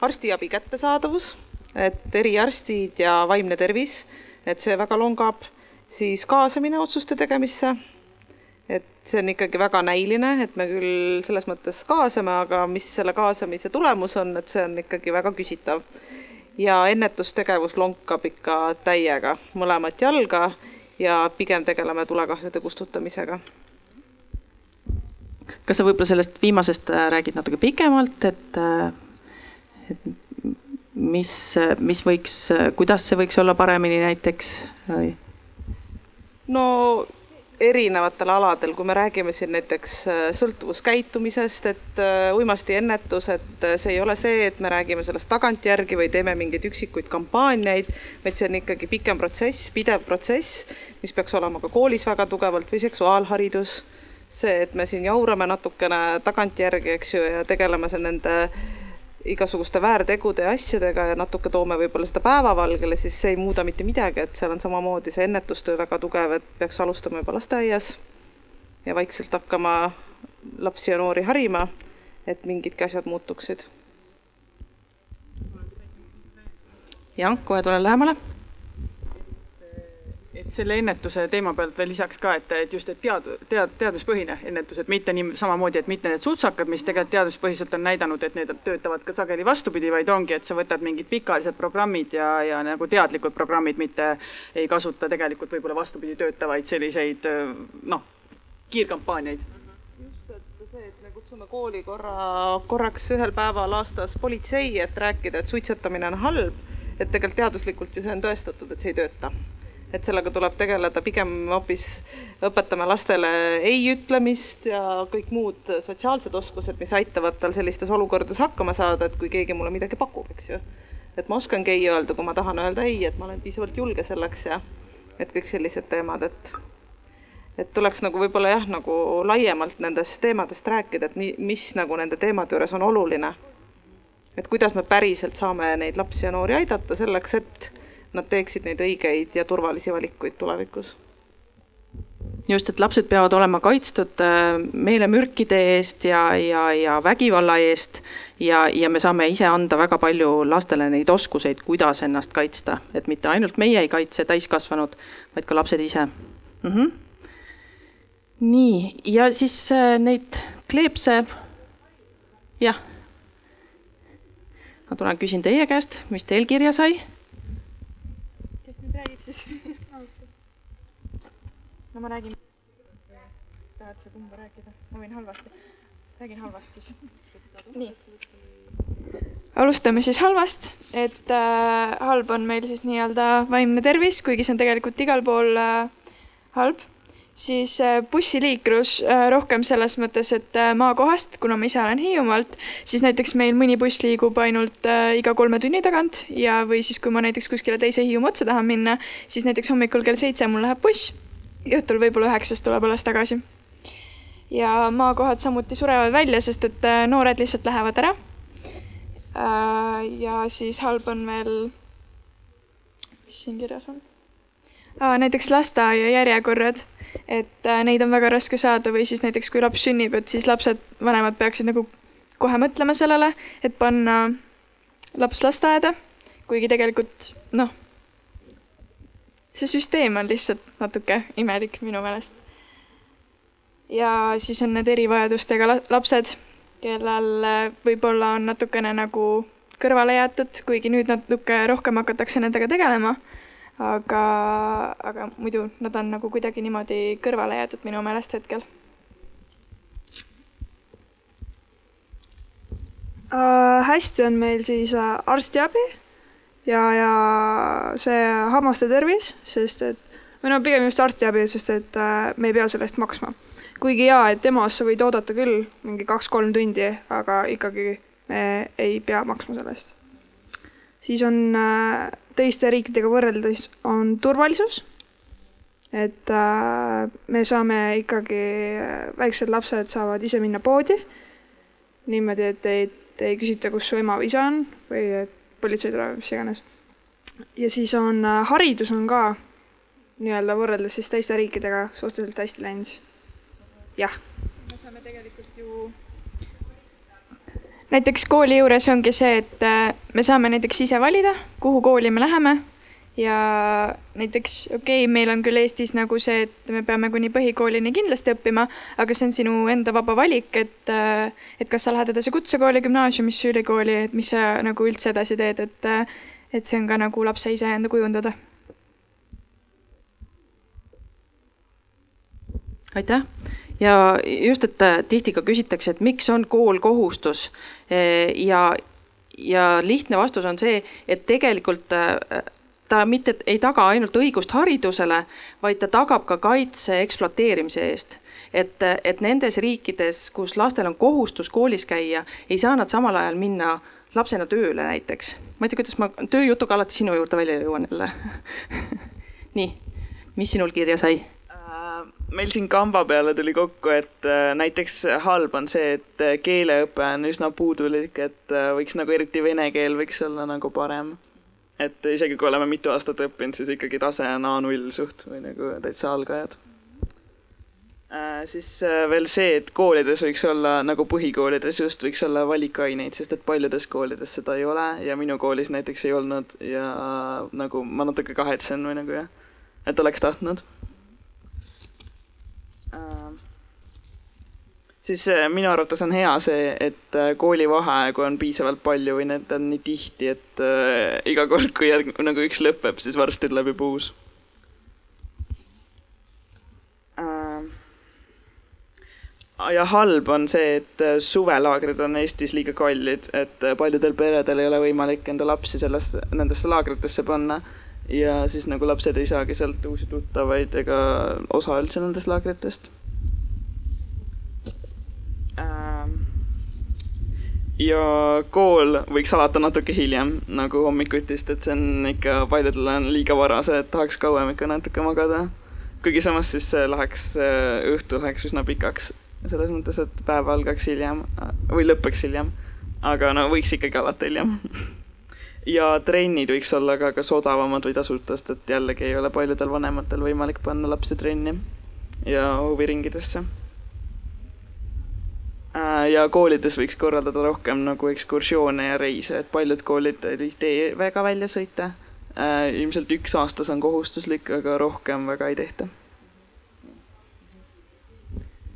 arstiabi kättesaadavus, et eriarstid ja vaimne tervis, et see väga longab, siis kaasamine otsuste tegemisse, et see on ikkagi väga näiline, et me küll selles mõttes kaasame, aga mis selle kaasamise tulemus on, et see on ikkagi väga küsitav ja ennetustegevus lonkab ikka täiega mõlemat jalga ja pigem tegeleme tulekahjude kustutamisega. kas sa võib-olla sellest viimasest äh, räägid natuke pikemalt, et, äh, et mis, mis võiks, kuidas see võiks olla paremini näiteks no erinevatel aladel, kui me räägime siin näiteks äh, sõltuvuskäitumisest, et äh, uimastiennetus, et äh, see ei ole see, et me räägime sellest tagantjärgi või teeme mingeid üksikuid kampaaniaid, vaid see on ikkagi pikem protsess, pidev protsess, mis peaks olema ka koolis väga tugevalt või seksuaalharidus. see, et me siin jaurame natukene tagantjärgi, eks ju, ja tegeleme nende igasuguste väärtegude ja asjadega ja natuke toome võib-olla seda päevavalgele, siis see ei muuda mitte midagi, et seal on samamoodi see ennetustöö väga tugev, et peaks alustama juba lasteaias ja vaikselt hakkama lapsi ja noori harima, et mingidki asjad muutuksid. jah, kohe tulen lähemale selle ennetuse teema pealt veel lisaks ka, et, et just, et tead-, tead-, teadmispõhine ennetus, et mitte nii samamoodi, et mitte need sutsakad, mis tegelikult teaduspõhiselt on näidanud, et need töötavad ka sageli vastupidi, vaid ongi, et sa võtad mingid pikaajalised programmid ja, ja nagu teadlikud programmid, mitte ei kasuta tegelikult võib-olla vastupidi töötavaid selliseid noh, kiirkampaaniaid. See, et me kutsume kooli korra, korraks ühel päeval aastas politsei, et rääkida, et suitsetamine on halb, et tegelikult teaduslikult ju see on tõestatud, et see ei tööta et sellega tuleb tegeleda pigem hoopis õpetame lastele ei ütlemist ja kõik muud sotsiaalsed oskused, mis aitavad tal sellistes olukordades hakkama saada, et kui keegi mulle midagi pakub, eks ju. et ma oskangi ei öelda, kui ma tahan öelda ei, et ma olen piisavalt julge selleks ja et kõik sellised teemad, et et tuleks nagu võib-olla jah, nagu laiemalt nendest teemadest rääkida, et mi-, mis nagu nende teemade juures on oluline. et kuidas me päriselt saame neid lapsi ja noori aidata selleks, et nad teeksid neid õigeid ja turvalisi valikuid tulevikus just, et lapsed peavad olema kaitstud äh, meelemürkide eest ja, ja, ja vägivalla eest ja, ja me saame ise anda väga palju lastele neid oskuseid, kuidas ennast kaitsta, et mitte ainult meie ei kaitse täiskasvanud, vaid ka lapsed ise mm. -hmm. nii, ja siis äh, neid kleepse, jah. ma tulen küsin teie käest, mis teil kirja sai siis no ma räägin. tahad sa kumba rääkida? ma võin halvasti. räägin halvasti siis. nii. alustame siis halvast, et äh, halb on meil siis nii-öelda vaimne tervis, kuigi see on tegelikult igal pool äh, halb siis äh, bussiliiklus äh, rohkem selles mõttes, et äh, maakohast, kuna ma ise olen Hiiumaalt, siis näiteks meil mõni buss liigub ainult iga kolme tunni tagant ja, või siis, kui ma näiteks kuskile teise Hiiumaa otsa tahan minna, siis näiteks hommikul kell seitse mul läheb buss ja õhtul võib-olla üheksast tuleb alles tagasi. ja maakohad samuti surevad välja, sest et noored lihtsalt lähevad ära. ja siis halb on veel, mis siin kirjas on? Näiteks lasteaia järjekorrad et äh, neid on väga raske saada või siis näiteks kui laps sünnib, et siis lapsed, vanemad peaksid nagu kohe mõtlema sellele, et panna laps lasteaeda, kuigi tegelikult noh, see süsteem on lihtsalt natuke imelik minu meelest. ja siis on need erivajadustega lapsed, kellel äh, võib-olla on natukene nagu kõrvale jäetud, kuigi nüüd natuke rohkem hakatakse nendega tegelema aga, aga muidu nad on nagu kuidagi niimoodi kõrvale jäetud minu meelest hetkel äh,. hästi on meil siis äh, arstiabi ja, ja see hammaste tervis, sest et või no pigem just arstiabi, sest et äh, me ei pea selle eest maksma. kuigi jaa, et EMO-s sa võid oodata küll mingi kaks-kolm tundi, aga ikkagi me ei pea maksma selle eest. siis on äh, teiste riikidega võrreldes on turvalisus. et äh, me saame ikkagi, väiksed lapsed saavad ise minna poodi. niimoodi, et ei, ei küsita, kus su ema või isa on või et politsei tuleb, mis iganes. ja siis on äh, haridus on ka nii-öelda võrreldes siis teiste riikidega suhteliselt hästi läinud. jah. me saame tegelikult näiteks kooli juures ongi see, et äh, me saame näiteks ise valida, kuhu kooli me läheme ja näiteks okei okay,, meil on küll Eestis nagu see, et me peame kuni põhikoolini kindlasti õppima, aga see on sinu enda vaba valik, et, äh, et kas sa lähed edasi kutsekooli, gümnaasiumisse, ülikooli, et mis sa nagu üldse edasi teed, et, äh, et see on ka nagu lapse iseenda kujundada. aitäh ja just, et äh, tihti ka küsitakse, et miks on kool kohustus äh, ja, ja lihtne vastus on see, et tegelikult äh, ta mitte ei taga ainult õigust haridusele, vaid ta tagab ka kaitse ekspluateerimise eest. et, et nendes riikides, kus lastel on kohustus koolis käia, ei saa nad samal ajal minna lapsena tööle näiteks. ma ei tea, kuidas ma tööjutuga alati sinu juurde välja jõuan jälle nii, mis sinul kirja sai? Meil siin kamba peale tuli kokku, et äh, näiteks halb on see, et äh, keeleõpe on üsna puudulik, et äh, võiks nagu eriti vene keel võiks olla nagu parem. et isegi kui oleme mitu aastat õppinud, siis ikkagi tase on A0 suht või nagu täitsa algajad. Siis veel see, et koolides võiks olla nagu põhikoolides just võiks olla valikaineid, sest et paljudes koolides seda ei ole ja minu koolis näiteks ei olnud ja nagu ma natuke kahetsen või nagu jah, et oleks tahtnud. Siis äh, minu arvates on hea see, et äh, koolivaheaegu on piisavalt palju või need on nii tihti, et äh, iga kord, kui järg-, nagu üks lõpeb, siis varsti tuleb juba uus ja halb on see, et äh, suvelaagrid on Eestis liiga kallid, et äh, paljudel peredel ei ole võimalik enda lapsi selles, nendesse laagritesse panna. Ja siis nagu lapsed ei saagi sealt uusi tuttavaid ega osa üldse nendest laagritest. Ähm, ja kool võiks alata natuke hiljem nagu hommikutist, et see on ikka paljudele on liiga vara see, et tahaks kauem ikka natuke magada. kuigi samas siis läheks, õhtu läheks üsna pikaks selles mõttes, et päev algaks hiljem või lõpeks hiljem. aga no võiks ikkagi alata hiljem ja trennid võiks olla ka kas odavamad või tasuta, sest et jällegi ei ole paljudel vanematel võimalik panna lapsi trenni ja huviringidesse. Äh, ja koolides võiks korraldada rohkem nagu ekskursioone ja reise, et paljud koolid ei tee väga väljasõite. Äh, ilmselt üks aastas on kohustuslik, aga rohkem väga ei tehta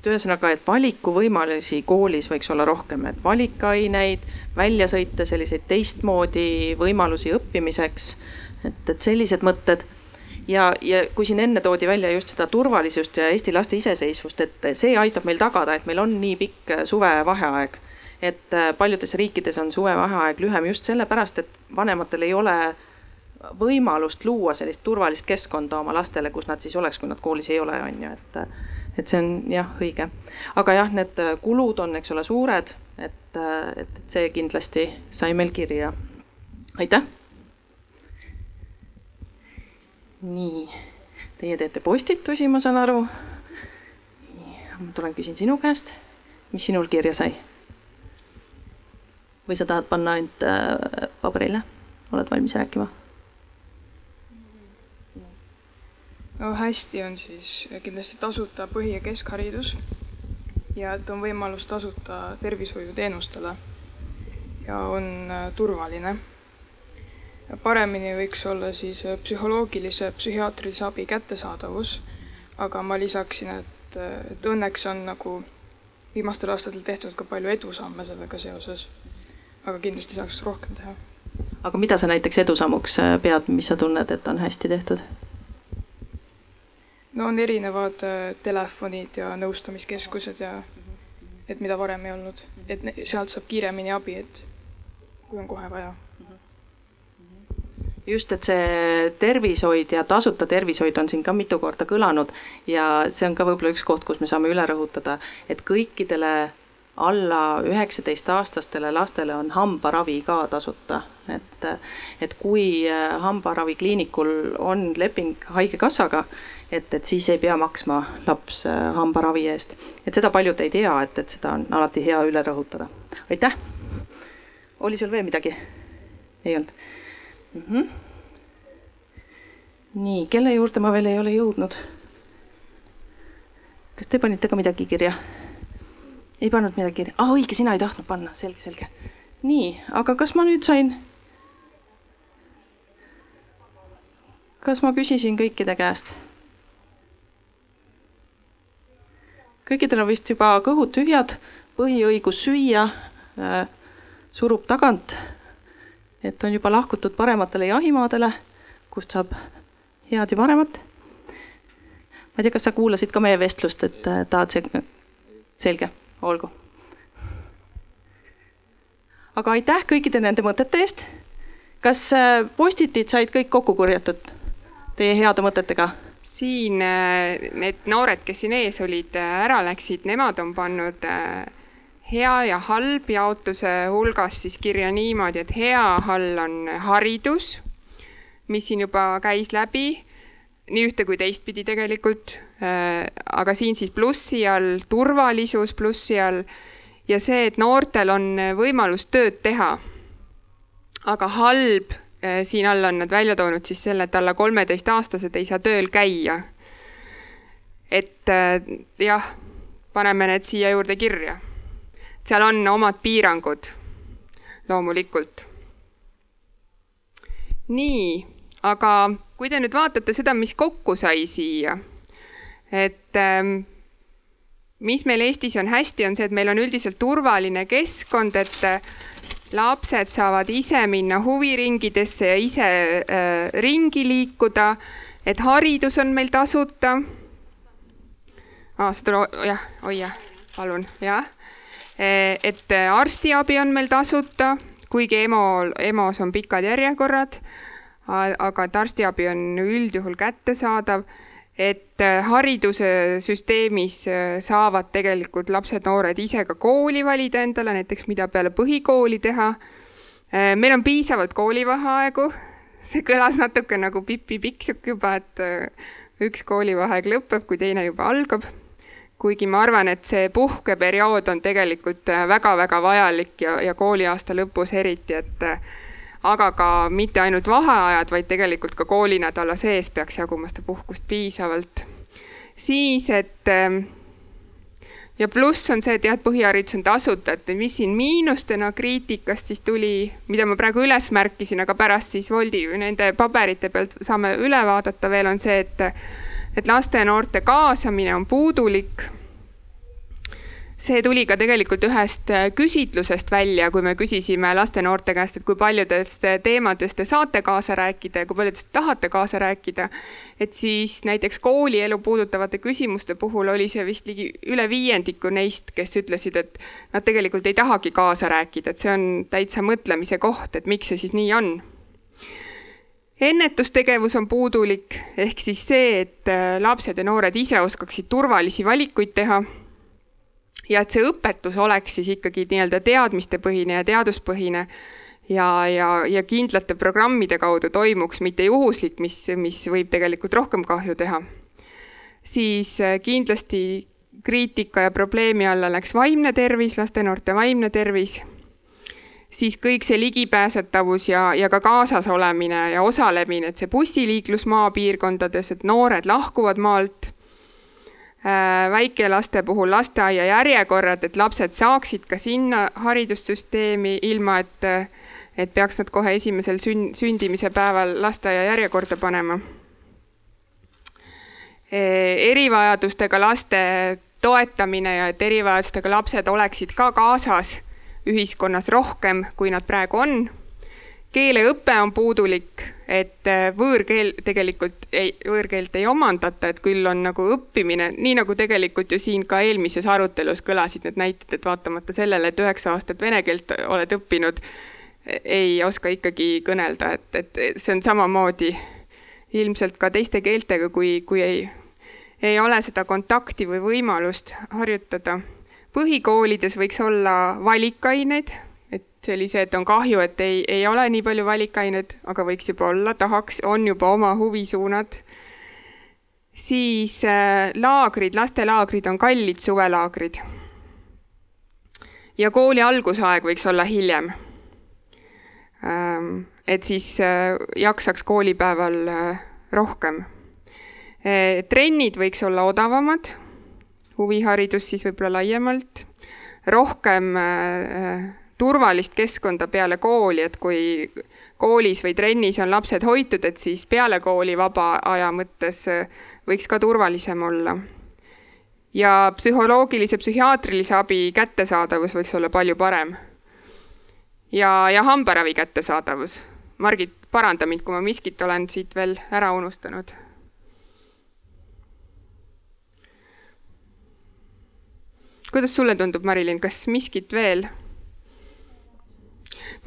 et ühesõnaga, et valikuvõimalusi koolis võiks olla rohkem, et valikaineid, väljasõite, selliseid teistmoodi võimalusi õppimiseks. et, et sellised mõtted ja, ja kui siin enne toodi välja just seda turvalisust ja Eesti laste iseseisvust, et see aitab meil tagada, et meil on nii pikk suvevaheaeg. et paljudes riikides on suvevaheaeg lühem just sellepärast, et vanematel ei ole võimalust luua sellist turvalist keskkonda oma lastele, kus nad siis oleks, kui nad koolis ei ole, on ju, et et see on jah, õige. aga jah, need äh, kulud on, eks ole, suured, et, äh, et see kindlasti sai meil kirja. aitäh. nii, teie teete postitusi, ma saan aru. ma tulen küsin sinu käest, mis sinul kirja sai? või sa tahad panna ainult äh, paberile, oled valmis rääkima? No hästi on siis kindlasti tasuta põhi- ja keskharidus ja et on võimalus tasuta tervishoiuteenustele ja on äh, turvaline. paremini võiks olla siis äh, psühholoogilise, psühhiaatrilise abi kättesaadavus, aga ma lisaksin, et, et õnneks on nagu viimastel aastatel tehtud ka palju edusamme sellega seoses. aga kindlasti saaks rohkem teha. aga mida sa näiteks edusammuks pead, mis sa tunned, et on hästi tehtud? No on erinevad äh, telefonid ja nõustamiskeskused ja et mida varem ei olnud, et sealt saab kiiremini abi, et kui on kohe vaja just, et see tervishoid ja tasuta tervishoid on siin ka mitu korda kõlanud ja see on ka võib-olla üks koht, kus me saame üle rõhutada, et kõikidele alla üheksateistaastastele lastele on hambaravi ka tasuta. et, et kui äh, hambaravikliinikul on leping Haigekassaga, et, et siis ei pea maksma laps äh, hambaravi eest. et seda paljud ei tea, et, et seda on alati hea üle rõhutada. aitäh. oli sul veel midagi? ei olnud mm? -hmm. nii, kelle juurde ma veel ei ole jõudnud? kas te panite ka midagi kirja? ei pannud midagi kirja, ah, õige, sina ei tahtnud panna, selge, selge. nii, aga kas ma nüüd sain? kas ma küsisin kõikide käest? Kõikidel on vist juba kõhud tühjad, põhiõigus süüa äh, surub tagant. et on juba lahkutud parematele jahimaadele, kust saab head ja paremat. ma ei tea, kas sa kuulasid ka meie vestlust, et äh, tahad see, selge, olgu. aga aitäh kõikide nende mõtete eest. kas äh, postitid said kõik kokku korjatud teie heade mõtetega? Siin äh, need noored, kes siin ees olid, äh, ära läksid, nemad on pannud äh, hea ja halb jaotuse hulgas siis kirja niimoodi, et hea all on haridus, mis siin juba käis läbi, nii ühte kui teistpidi tegelikult. aga siin siis plussi all turvalisus plussi all ja see, et noortel on võimalus tööd teha. aga halb siin all on nad välja toonud siis selle, et alla kolmeteistaastased ei saa tööl käia. et äh, jah, paneme need siia juurde kirja. seal on omad piirangud, loomulikult. nii, aga kui te nüüd vaatate seda, mis kokku sai siia, et ähm, mis meil Eestis on hästi, on see, et meil on üldiselt turvaline keskkond, et äh, lapsed saavad ise minna huviringidesse ja ise äh, ringi liikuda, et haridus on meil tasuta ah,. seda, jah, oi jah, palun, jah. et arstiabi on meil tasuta, kuigi EMO, EMO-s on pikad järjekorrad, aga et arstiabi on üldjuhul kättesaadav et haridussüsteemis saavad tegelikult lapsed-noored ise ka kooli valida endale, näiteks mida peale põhikooli teha. meil on piisavalt koolivaheaegu, see kõlas natuke nagu Pipi Pikksuk juba, et üks koolivaheaeg lõpeb, kui teine juba algab kuigi ma arvan, et see puhkeperiood on tegelikult väga-väga vajalik ja, ja kooliaasta lõpus eriti, et aga ka mitte ainult vaheajad, vaid tegelikult ka koolinädala sees peaks jaguma seda puhkust piisavalt. siis, et ja pluss on see, et jah, et põhiharidus on tasuta, et mis siin miinustena kriitikast siis tuli, mida ma praegu üles märkisin, aga pärast siis Woldi nende paberite pealt saame üle vaadata veel, on see, et et laste ja noorte kaasamine on puudulik. See tuli ka tegelikult ühest äh, küsitlusest välja, kui me küsisime laste-noorte käest, et kui paljudest äh, teemadest te saate kaasa rääkida ja kui paljudest tahate kaasa rääkida. et siis näiteks koolielu puudutavate küsimuste puhul oli see vist ligi üle viiendiku neist, kes ütlesid, et nad tegelikult ei tahagi kaasa rääkida, et see on täitsa mõtlemise koht, et miks see siis nii on ennetustegevus on puudulik, ehk siis see, et äh, lapsed ja noored ise oskaksid turvalisi valikuid teha. Ja et see õpetus oleks siis ikkagi nii-öelda teadmistepõhine ja teaduspõhine ja, ja, ja kindlate programmide kaudu toimuks, mitte juhuslik, mis, mis võib tegelikult rohkem kahju teha. siis äh, kindlasti kriitika ja probleemi alla läks vaimne tervis, laste-noorte vaimne tervis siis kõik see ligipääsetavus ja, ja ka kaasas olemine ja osalemine, et see bussiliiklus maapiirkondades, et noored lahkuvad maalt. Väikelaste puhul lasteaia järjekorrad, et lapsed saaksid ka sinna haridussüsteemi, ilma et, et peaks nad kohe esimesel sün-, sündimise päeval lasteaia järjekorda panema e,. erivajadustega laste toetamine ja et erivajadustega lapsed oleksid ka kaasas ühiskonnas rohkem, kui nad praegu on. keeleõpe on puudulik, et äh, võõrkeel tegelikult ei, võõrkeelt ei omandata, et küll on nagu õppimine, nii nagu tegelikult ju siin ka eelmises arutelus kõlasid need näited, et vaatamata sellele, et üheksa aastat vene keelt oled õppinud, ei oska ikkagi kõnelda, et, et see on samamoodi ilmselt ka teiste keeltega, kui, kui ei, ei ole seda kontakti või võimalust harjutada. Põhikoolides võiks olla valikained, et see oli see, et on kahju, et ei, ei ole nii palju valikained, aga võiks juba olla, tahaks, on juba oma huvisuunad. siis äh, laagrid, lastelaagrid on kallid suvelaagrid. ja kooli algusaeg võiks olla hiljem ähm,. et siis äh, jaksaks koolipäeval äh, rohkem äh,. trennid võiks olla odavamad huviharidus siis võib-olla laiemalt, rohkem äh, turvalist keskkonda peale kooli, et kui koolis või trennis on lapsed hoitud, et siis peale kooli vaba aja mõttes äh, võiks ka turvalisem olla. ja psühholoogilise, psühhiaatrilise abi kättesaadavus võiks olla palju parem. ja, ja hambaravi kättesaadavus. Margit, paranda mind, kui ma miskit olen siit veel ära unustanud kuidas sulle tundub, Marilyn, kas miskit veel?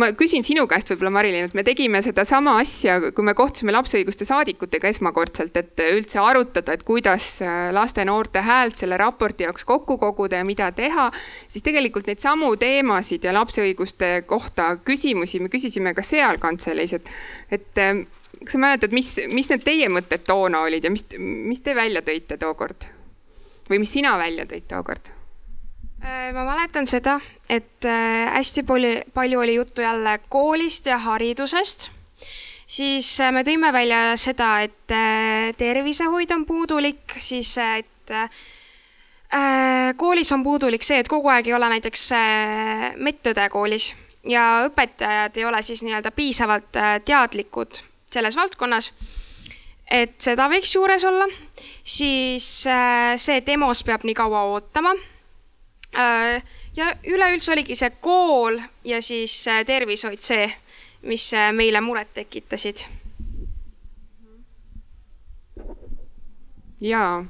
Ma küsin sinu käest võib-olla, Marilyn, et me tegime sedasama asja, kui me kohtusime lapse õiguste saadikutega esmakordselt, et üldse arutada, et kuidas äh, laste-noorte häält selle raporti jaoks kokku koguda ja mida teha, siis tegelikult neid samu teemasid ja lapse õiguste kohta küsimusi me küsisime ka seal kantseleis, et, et äh, kas sa mäletad, mis, mis need teie mõtted toona olid ja mis, mis te välja tõite tookord? või mis sina välja tõid tookord? Äh, ma mäletan seda, et äh, hästi palju, palju oli juttu jälle koolist ja haridusest. siis äh, me tõime välja seda, et tervisehoid on puudulik, siis et koolis on puudulik see, et kogu aeg ei ole näiteks medõde koolis ja õpetajad ei ole siis nii-öelda piisavalt teadlikud selles valdkonnas. et seda võiks juures olla, siis see demos peab nii kaua ootama ja üleüldse oligi see kool ja siis äh, tervishoid see, mis äh, meile muret tekitasid. jaa.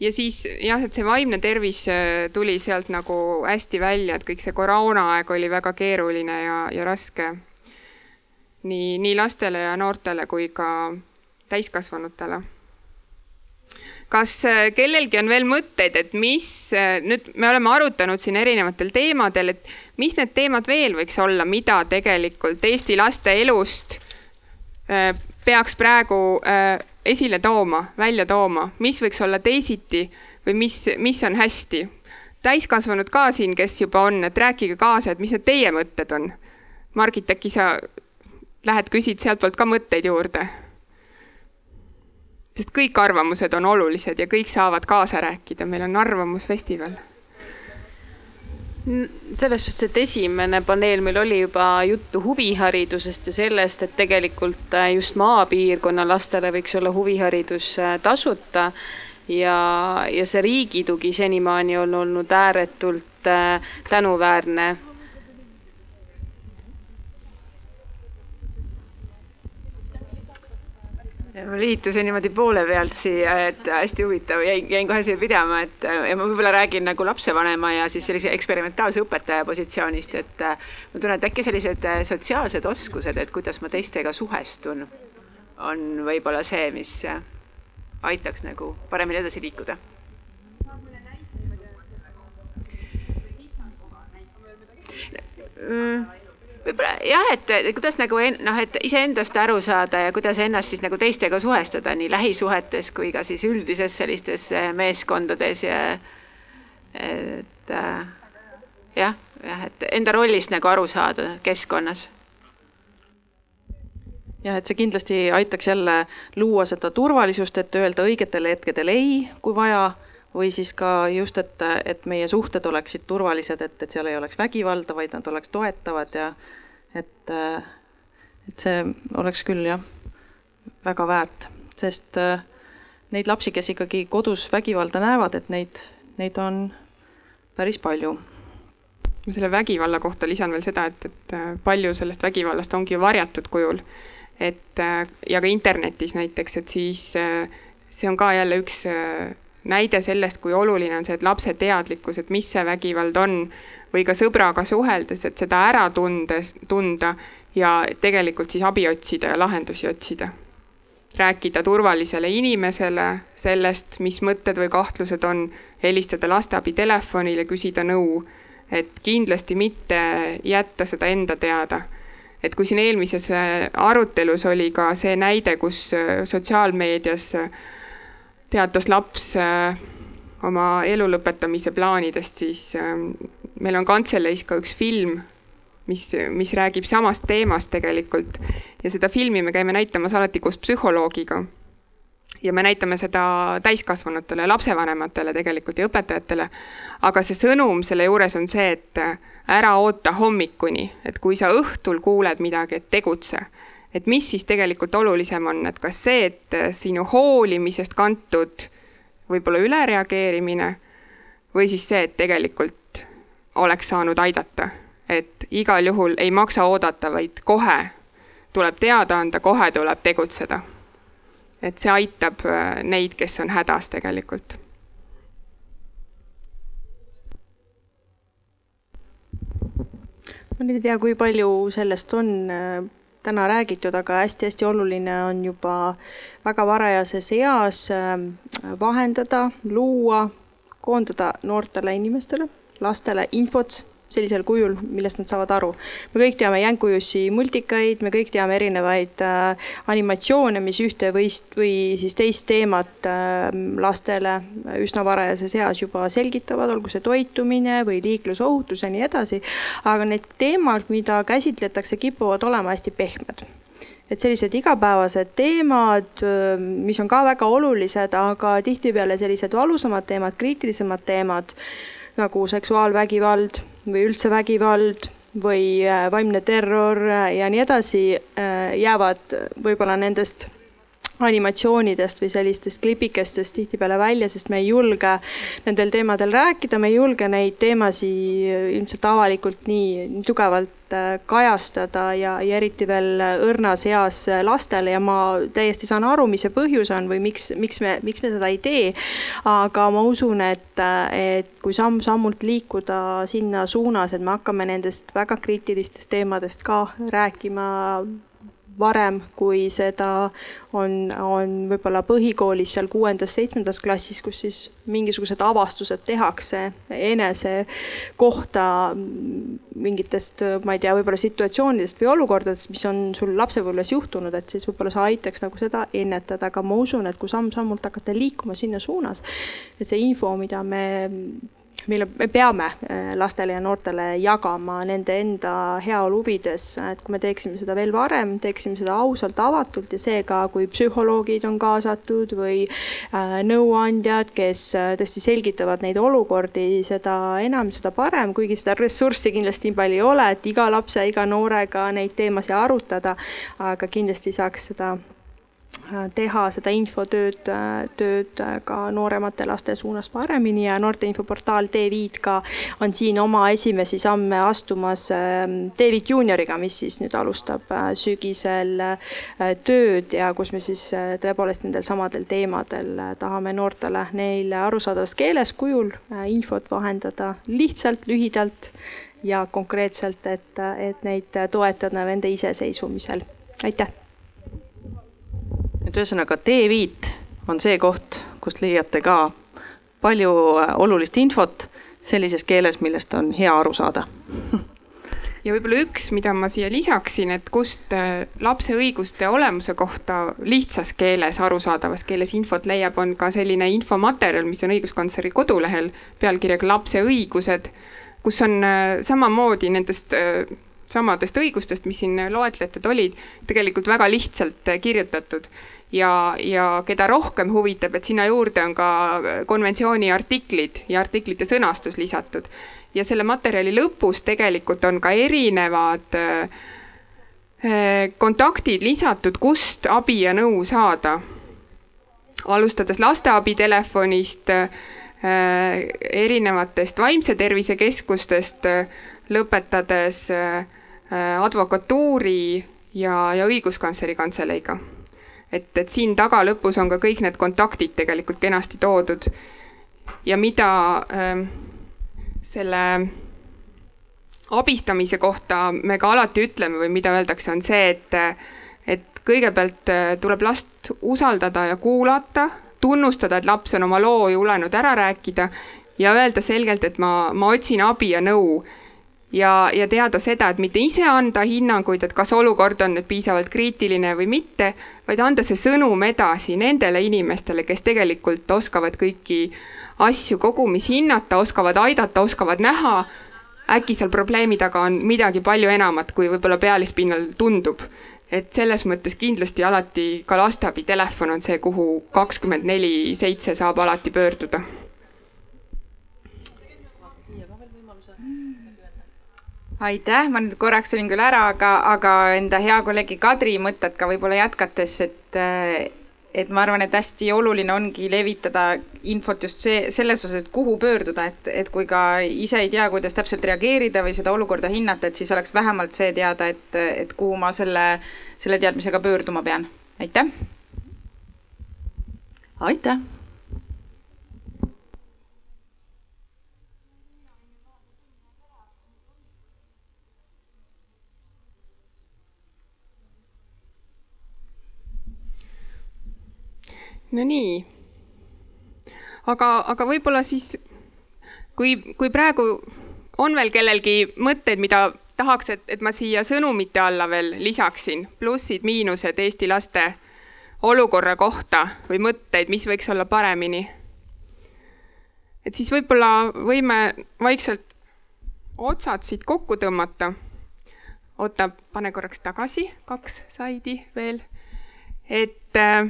ja siis jah, et see vaimne tervis äh, tuli sealt nagu hästi välja, et kõik see koroonaaeg oli väga keeruline ja, ja raske. nii, nii lastele ja noortele kui ka täiskasvanutele kas äh, kellelgi on veel mõtteid, et mis, äh, nüüd me oleme arutanud siin erinevatel teemadel, et mis need teemad veel võiks olla, mida tegelikult Eesti laste elust äh, peaks praegu esile tooma, välja tooma, mis võiks olla teisiti või mis, mis on hästi? täiskasvanud ka siin, kes juba on, et rääkige kaasa, et mis need teie mõtted on. Margit, äkki sa lähed, küsid sealtpoolt ka mõtteid juurde sest kõik arvamused on olulised ja kõik saavad kaasa rääkida, meil on arvamusfestival. selles suhtes, et esimene paneel meil oli juba juttu huviharidusest ja sellest, et tegelikult äh, just maapiirkonna lastele võiks olla huviharidus äh, tasuta. Ja, ja see riigi tugi senimaani on olnud ääretult äh, tänuväärne ma liitusin niimoodi poole pealt siia, et hästi huvitav, jäin, jäin kohe siia pidama, et ja ma võib-olla räägin nagu lapsevanema ja siis sellise eksperimentaalse õpetaja positsioonist, et äh, ma tunnen, et äkki sellised äh, sotsiaalsed oskused, et kuidas ma teistega suhestun, on võib-olla see, mis äh, aitaks nagu paremini edasi liikuda. Mm võib-olla jah, et kuidas nagu noh, et iseendast aru saada ja kuidas ennast siis nagu teistega suhestada nii lähisuhetes kui ka siis üldises sellistes eh, meeskondades ja et äh, jah, jah, et enda rollist nagu aru saada keskkonnas. Jah, et see kindlasti aitaks jälle luua seda turvalisust, et öelda õigetel hetkedel ei, kui vaja, või siis ka just, et, et meie suhted oleksid turvalised, et, et seal ei oleks vägivalda, vaid nad oleks toetavad ja et, et see oleks küll jah, väga väärt, sest äh, neid lapsi, kes ikkagi kodus vägivalda näevad, et neid, neid on päris palju ma selle vägivalla kohta lisan veel seda, et, et äh, palju sellest vägivallast ongi varjatud kujul. et äh, ja ka internetis näiteks, et siis see on ka jälle üks näide sellest, kui oluline on see, et lapse teadlikkus, et mis see vägivald on või ka sõbraga suheldes, et seda ära tundes, tunda ja tegelikult siis abi otsida ja lahendusi otsida. rääkida turvalisele inimesele sellest, mis mõtted või kahtlused on, helistada lasteabi telefonile, küsida nõu, et kindlasti mitte jätta seda enda teada et kui siin eelmises arutelus oli ka see näide, kus sotsiaalmeedias teatas laps oma elu lõpetamise plaanidest, siis meil on kantseleis ka üks film, mis, mis räägib samast teemast tegelikult ja seda filmi me käime näitamas alati koos psühholoogiga. ja me näitame seda täiskasvanutele, lapsevanematele tegelikult ja õpetajatele. aga see sõnum selle juures on see, et ära oota hommikuni, et kui sa õhtul kuuled midagi, et tegutse. Et mis siis tegelikult olulisem on, et kas see, et sinu hoolimisest kantud võib-olla ülereageerimine või siis see, et tegelikult oleks saanud aidata. et igal juhul ei maksa oodata, vaid kohe tuleb teada anda, kohe tuleb tegutseda. et see aitab äh, neid, kes on hädas tegelikult. ma nüüd ei tea, kui palju sellest on äh, täna räägitud, aga hästi-hästi oluline on juba väga varajases eas äh, vahendada, luua, koondada noortele inimestele lastele infot sellisel kujul, millest nad saavad aru. me kõik teame Jänku-Jussi multikaid, me kõik teame erinevaid äh, animatsioone, mis ühte või, või siis teist teemat äh, lastele üsna varajases eas juba selgitavad, olgu see toitumine või liiklusohutus ja nii edasi. aga need teemad, mida käsitletakse, kipuvad olema hästi pehmed et sellised igapäevased teemad, mis on ka väga olulised, aga tihtipeale sellised valusamad teemad, kriitilisemad teemad nagu seksuaalvägivald või üldse vägivald või äh, vaimne terror ja nii edasi, äh, jäävad võib-olla nendest animatsioonidest või sellistest klipikestest tihtipeale välja, sest me ei julge nendel teemadel rääkida, me ei julge neid teemasid ilmselt avalikult nii, nii tugevalt äh, kajastada ja, ja eriti veel õrnas eas lastele ja ma täiesti saan aru, mis see põhjus on või miks, miks me, miks me seda ei tee. aga ma usun, et, et kui samm-sammult liikuda sinna suunas, et me hakkame nendest väga kriitilistest teemadest ka rääkima varem, kui seda on, on võib-olla põhikoolis seal kuuendas-seitsmendas klassis, kus siis mingisugused avastused tehakse enese kohta mingitest, ma ei tea, võib-olla situatsioonidest või olukordadest, mis on sul lapsepõlves juhtunud, et siis võib-olla see aitaks nagu seda ennetada, aga ma usun, et kui samm-sammult hakata liikuma sinna suunas, et see info, mida me mille me peame äh, lastele ja noortele jagama nende enda heaolu huvides, et kui me teeksime seda veel varem, teeksime seda ausalt, avatult ja seega, kui psühholoogid on kaasatud või äh, nõuandjad, kes äh, tõesti selgitavad neid olukordi, seda enam, seda parem, kuigi seda ressurssi kindlasti nii palju ei ole, et iga lapse, iga noorega neid teemasid arutada, aga kindlasti saaks seda teha seda infotööd, tööd ka nooremate laste suunas paremini ja noorte infoportaal T-Viit ka on siin oma esimesi samme astumas ähm, T-Viit juunioriga, mis siis nüüd alustab äh, sügisel äh, tööd ja kus me siis äh, tõepoolest nendel samadel teemadel tahame noortele neile arusaadavas keeles, kujul infot vahendada lihtsalt, lühidalt ja konkreetselt, et, et neid toetada nende iseseisvumisel. aitäh et ühesõnaga T5 on see koht, kust leiate ka palju äh, olulist infot sellises keeles, millest on hea aru saada. Ja võib-olla üks, mida ma siia lisaksin, et kust äh, lapse õiguste olemuse kohta lihtsas keeles, arusaadavas keeles infot leiab, on ka selline infomaterjal, mis on õiguskantsleri kodulehel pealkirjaga Lapse õigused, kus on äh, samamoodi nendest samadest õigustest, mis siin loetletud olid, tegelikult väga lihtsalt kirjutatud ja, ja keda rohkem huvitab, et sinna juurde on ka konventsiooni artiklid ja artiklite sõnastus lisatud. ja selle materjali lõpus tegelikult on ka erinevad äh, kontaktid lisatud, kust abi ja nõu saada. alustades lasteabitelefonist, äh, erinevatest vaimse tervise keskustest, lõpetades äh, advokatuuri ja, ja õiguskantsleri kantseleiga et, et siin taga lõpus on ka kõik need kontaktid tegelikult kenasti toodud. ja mida äh, selle abistamise kohta me ka alati ütleme või mida öeldakse, on see, et, et kõigepealt äh, tuleb last usaldada ja kuulata, tunnustada, et laps on oma loo julenud ära rääkida ja öelda selgelt, et ma, ma otsin abi ja nõu ja, ja teada seda, et mitte ise anda hinnanguid, et kas olukord on nüüd piisavalt kriitiline või mitte, vaid anda see sõnum edasi nendele inimestele, kes tegelikult oskavad kõiki asju kogumis hinnata, oskavad aidata, oskavad näha. äkki seal probleemi taga on midagi palju enamat, kui võib-olla pealispinnal tundub. et selles mõttes kindlasti alati ka lasteabitelefon on see, kuhu kakskümmend neli seitse saab alati pöörduda aitäh, ma nüüd korraks olin küll ära, aga, aga enda hea kolleegi Kadri mõtet ka võib-olla jätkates, et, et ma arvan, et hästi oluline ongi levitada infot just see, selles osas, et kuhu pöörduda, et, et kui ka ise ei tea, kuidas täpselt reageerida või seda olukorda hinnata, et siis oleks vähemalt see teada, et, et kuhu ma selle, selle teadmisega pöörduma pean. aitäh. aitäh no nii. aga, aga võib-olla siis, kui, kui praegu on veel kellelgi mõtteid, mida tahaks, et, et ma siia sõnumite alla veel lisaksin, plussid-miinused Eesti laste olukorra kohta või mõtteid, mis võiks olla paremini. et siis võib-olla võime vaikselt otsad siit kokku tõmmata. oota, pane korraks tagasi, kaks slaidi veel. et, äh,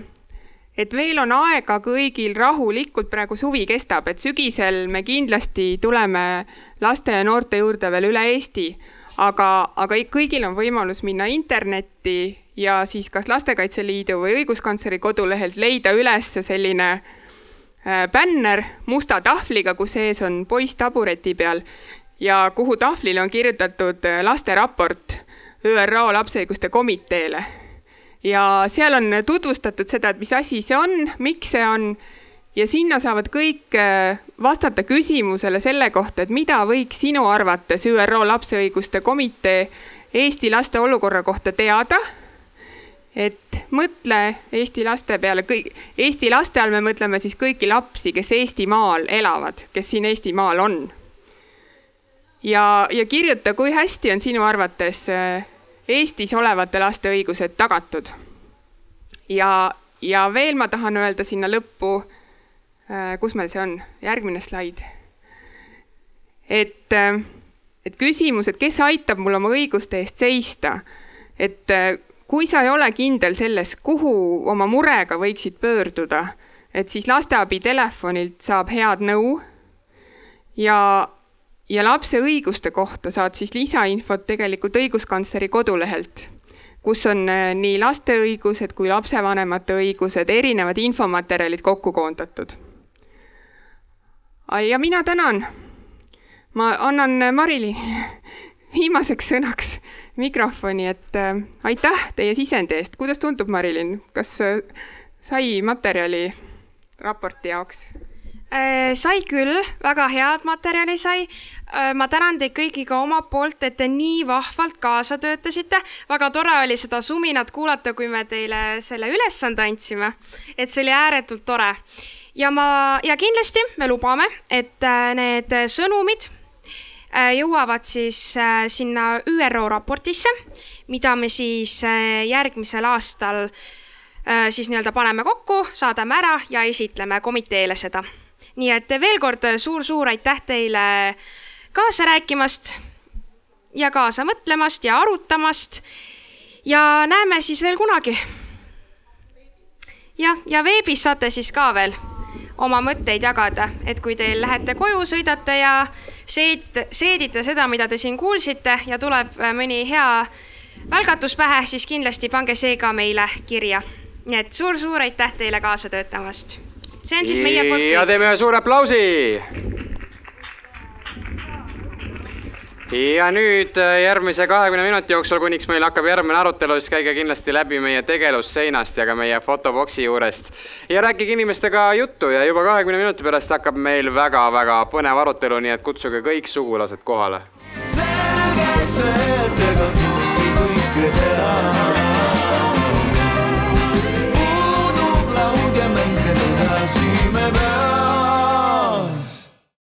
et veel on aega kõigil rahulikult, praegu suvi kestab, et sügisel me kindlasti tuleme laste ja noorte juurde veel üle Eesti, aga, aga kõigil on võimalus minna internetti ja siis kas Lastekaitse Liidu või õiguskantsleri kodulehelt leida üles selline äh, bänner musta tahvliga, kus sees on poiss tabureti peal ja kuhu tahvlile on kirjutatud äh, lasteraport ÜRO lapse õiguste komiteele. Ja seal on tutvustatud seda, et mis asi see on, miks see on ja sinna saavad kõik äh, vastata küsimusele selle kohta, et mida võiks sinu arvates ÜRO lapse õiguste komitee Eesti laste olukorra kohta teada et mõtle Eesti laste peale, kõik, Eesti laste all me mõtleme siis kõiki lapsi, kes Eestimaal elavad, kes siin Eestimaal on. ja, ja kirjuta, kui hästi on sinu arvates äh, Eestis olevate laste õigused tagatud. ja, ja veel ma tahan öelda sinna lõppu, äh, kus meil see on, järgmine slaid. et, äh, et küsimus, et kes aitab mul oma õiguste eest seista, et kui sa ei ole kindel selles, kuhu oma murega võiksid pöörduda, et siis lasteabi telefonilt saab head nõu ja, ja lapse õiguste kohta saad siis lisainfot tegelikult õiguskantsleri kodulehelt, kus on äh, nii laste õigused kui lapsevanemate õigused, erinevad infomaterjalid kokku koondatud. ja mina tänan. ma annan Marilini viimaseks sõnaks mikrofoni, et äh, aitäh teie sisendi eest. kuidas tundub, Marilyn, kas äh, sai materjali raporti jaoks? Äh, sai küll, väga head materjali sai. ma tänan teid kõiki ka omalt poolt, et te nii vahvalt kaasa töötasite. väga tore oli seda suminat kuulata, kui me teile selle ülesande andsime. et see oli ääretult tore. ja ma, ja kindlasti me lubame, et need sõnumid Äh, jõuavad siis äh, sinna ÜRO raportisse, mida me siis äh, järgmisel aastal siis nii-öelda paneme kokku, saadame ära ja esitleme komiteele seda. Nii et veel kord suur-suur aitäh teile kaasa rääkimast ja kaasa mõtlemast ja arutamast. ja näeme siis veel kunagi. jah, ja veebis saate siis ka veel oma mõtteid jagada, et kui teil lähete koju, sõidate ja seedite, seedite seda, mida te siin kuulsite ja tuleb äh, mõni hea välgatus pähe, siis kindlasti pange see ka meile kirja. nii et suur-suur aitäh teile kaasa töötamast. See on siis meie poolt. ja teeme ühe suure aplausi ja nüüd äh, järgmise kahekümne minuti jooksul, kuniks meil hakkab järgmine arutelu, siis käige kindlasti läbi meie tegelevusseinast ja ka meie fotoboksi juurest. ja rääkige inimestega juttu ja juba kahekümne minuti pärast hakkab meil väga-väga põnev arutelu, nii et kutsuge kõik sugulased kohale. selge see, et ega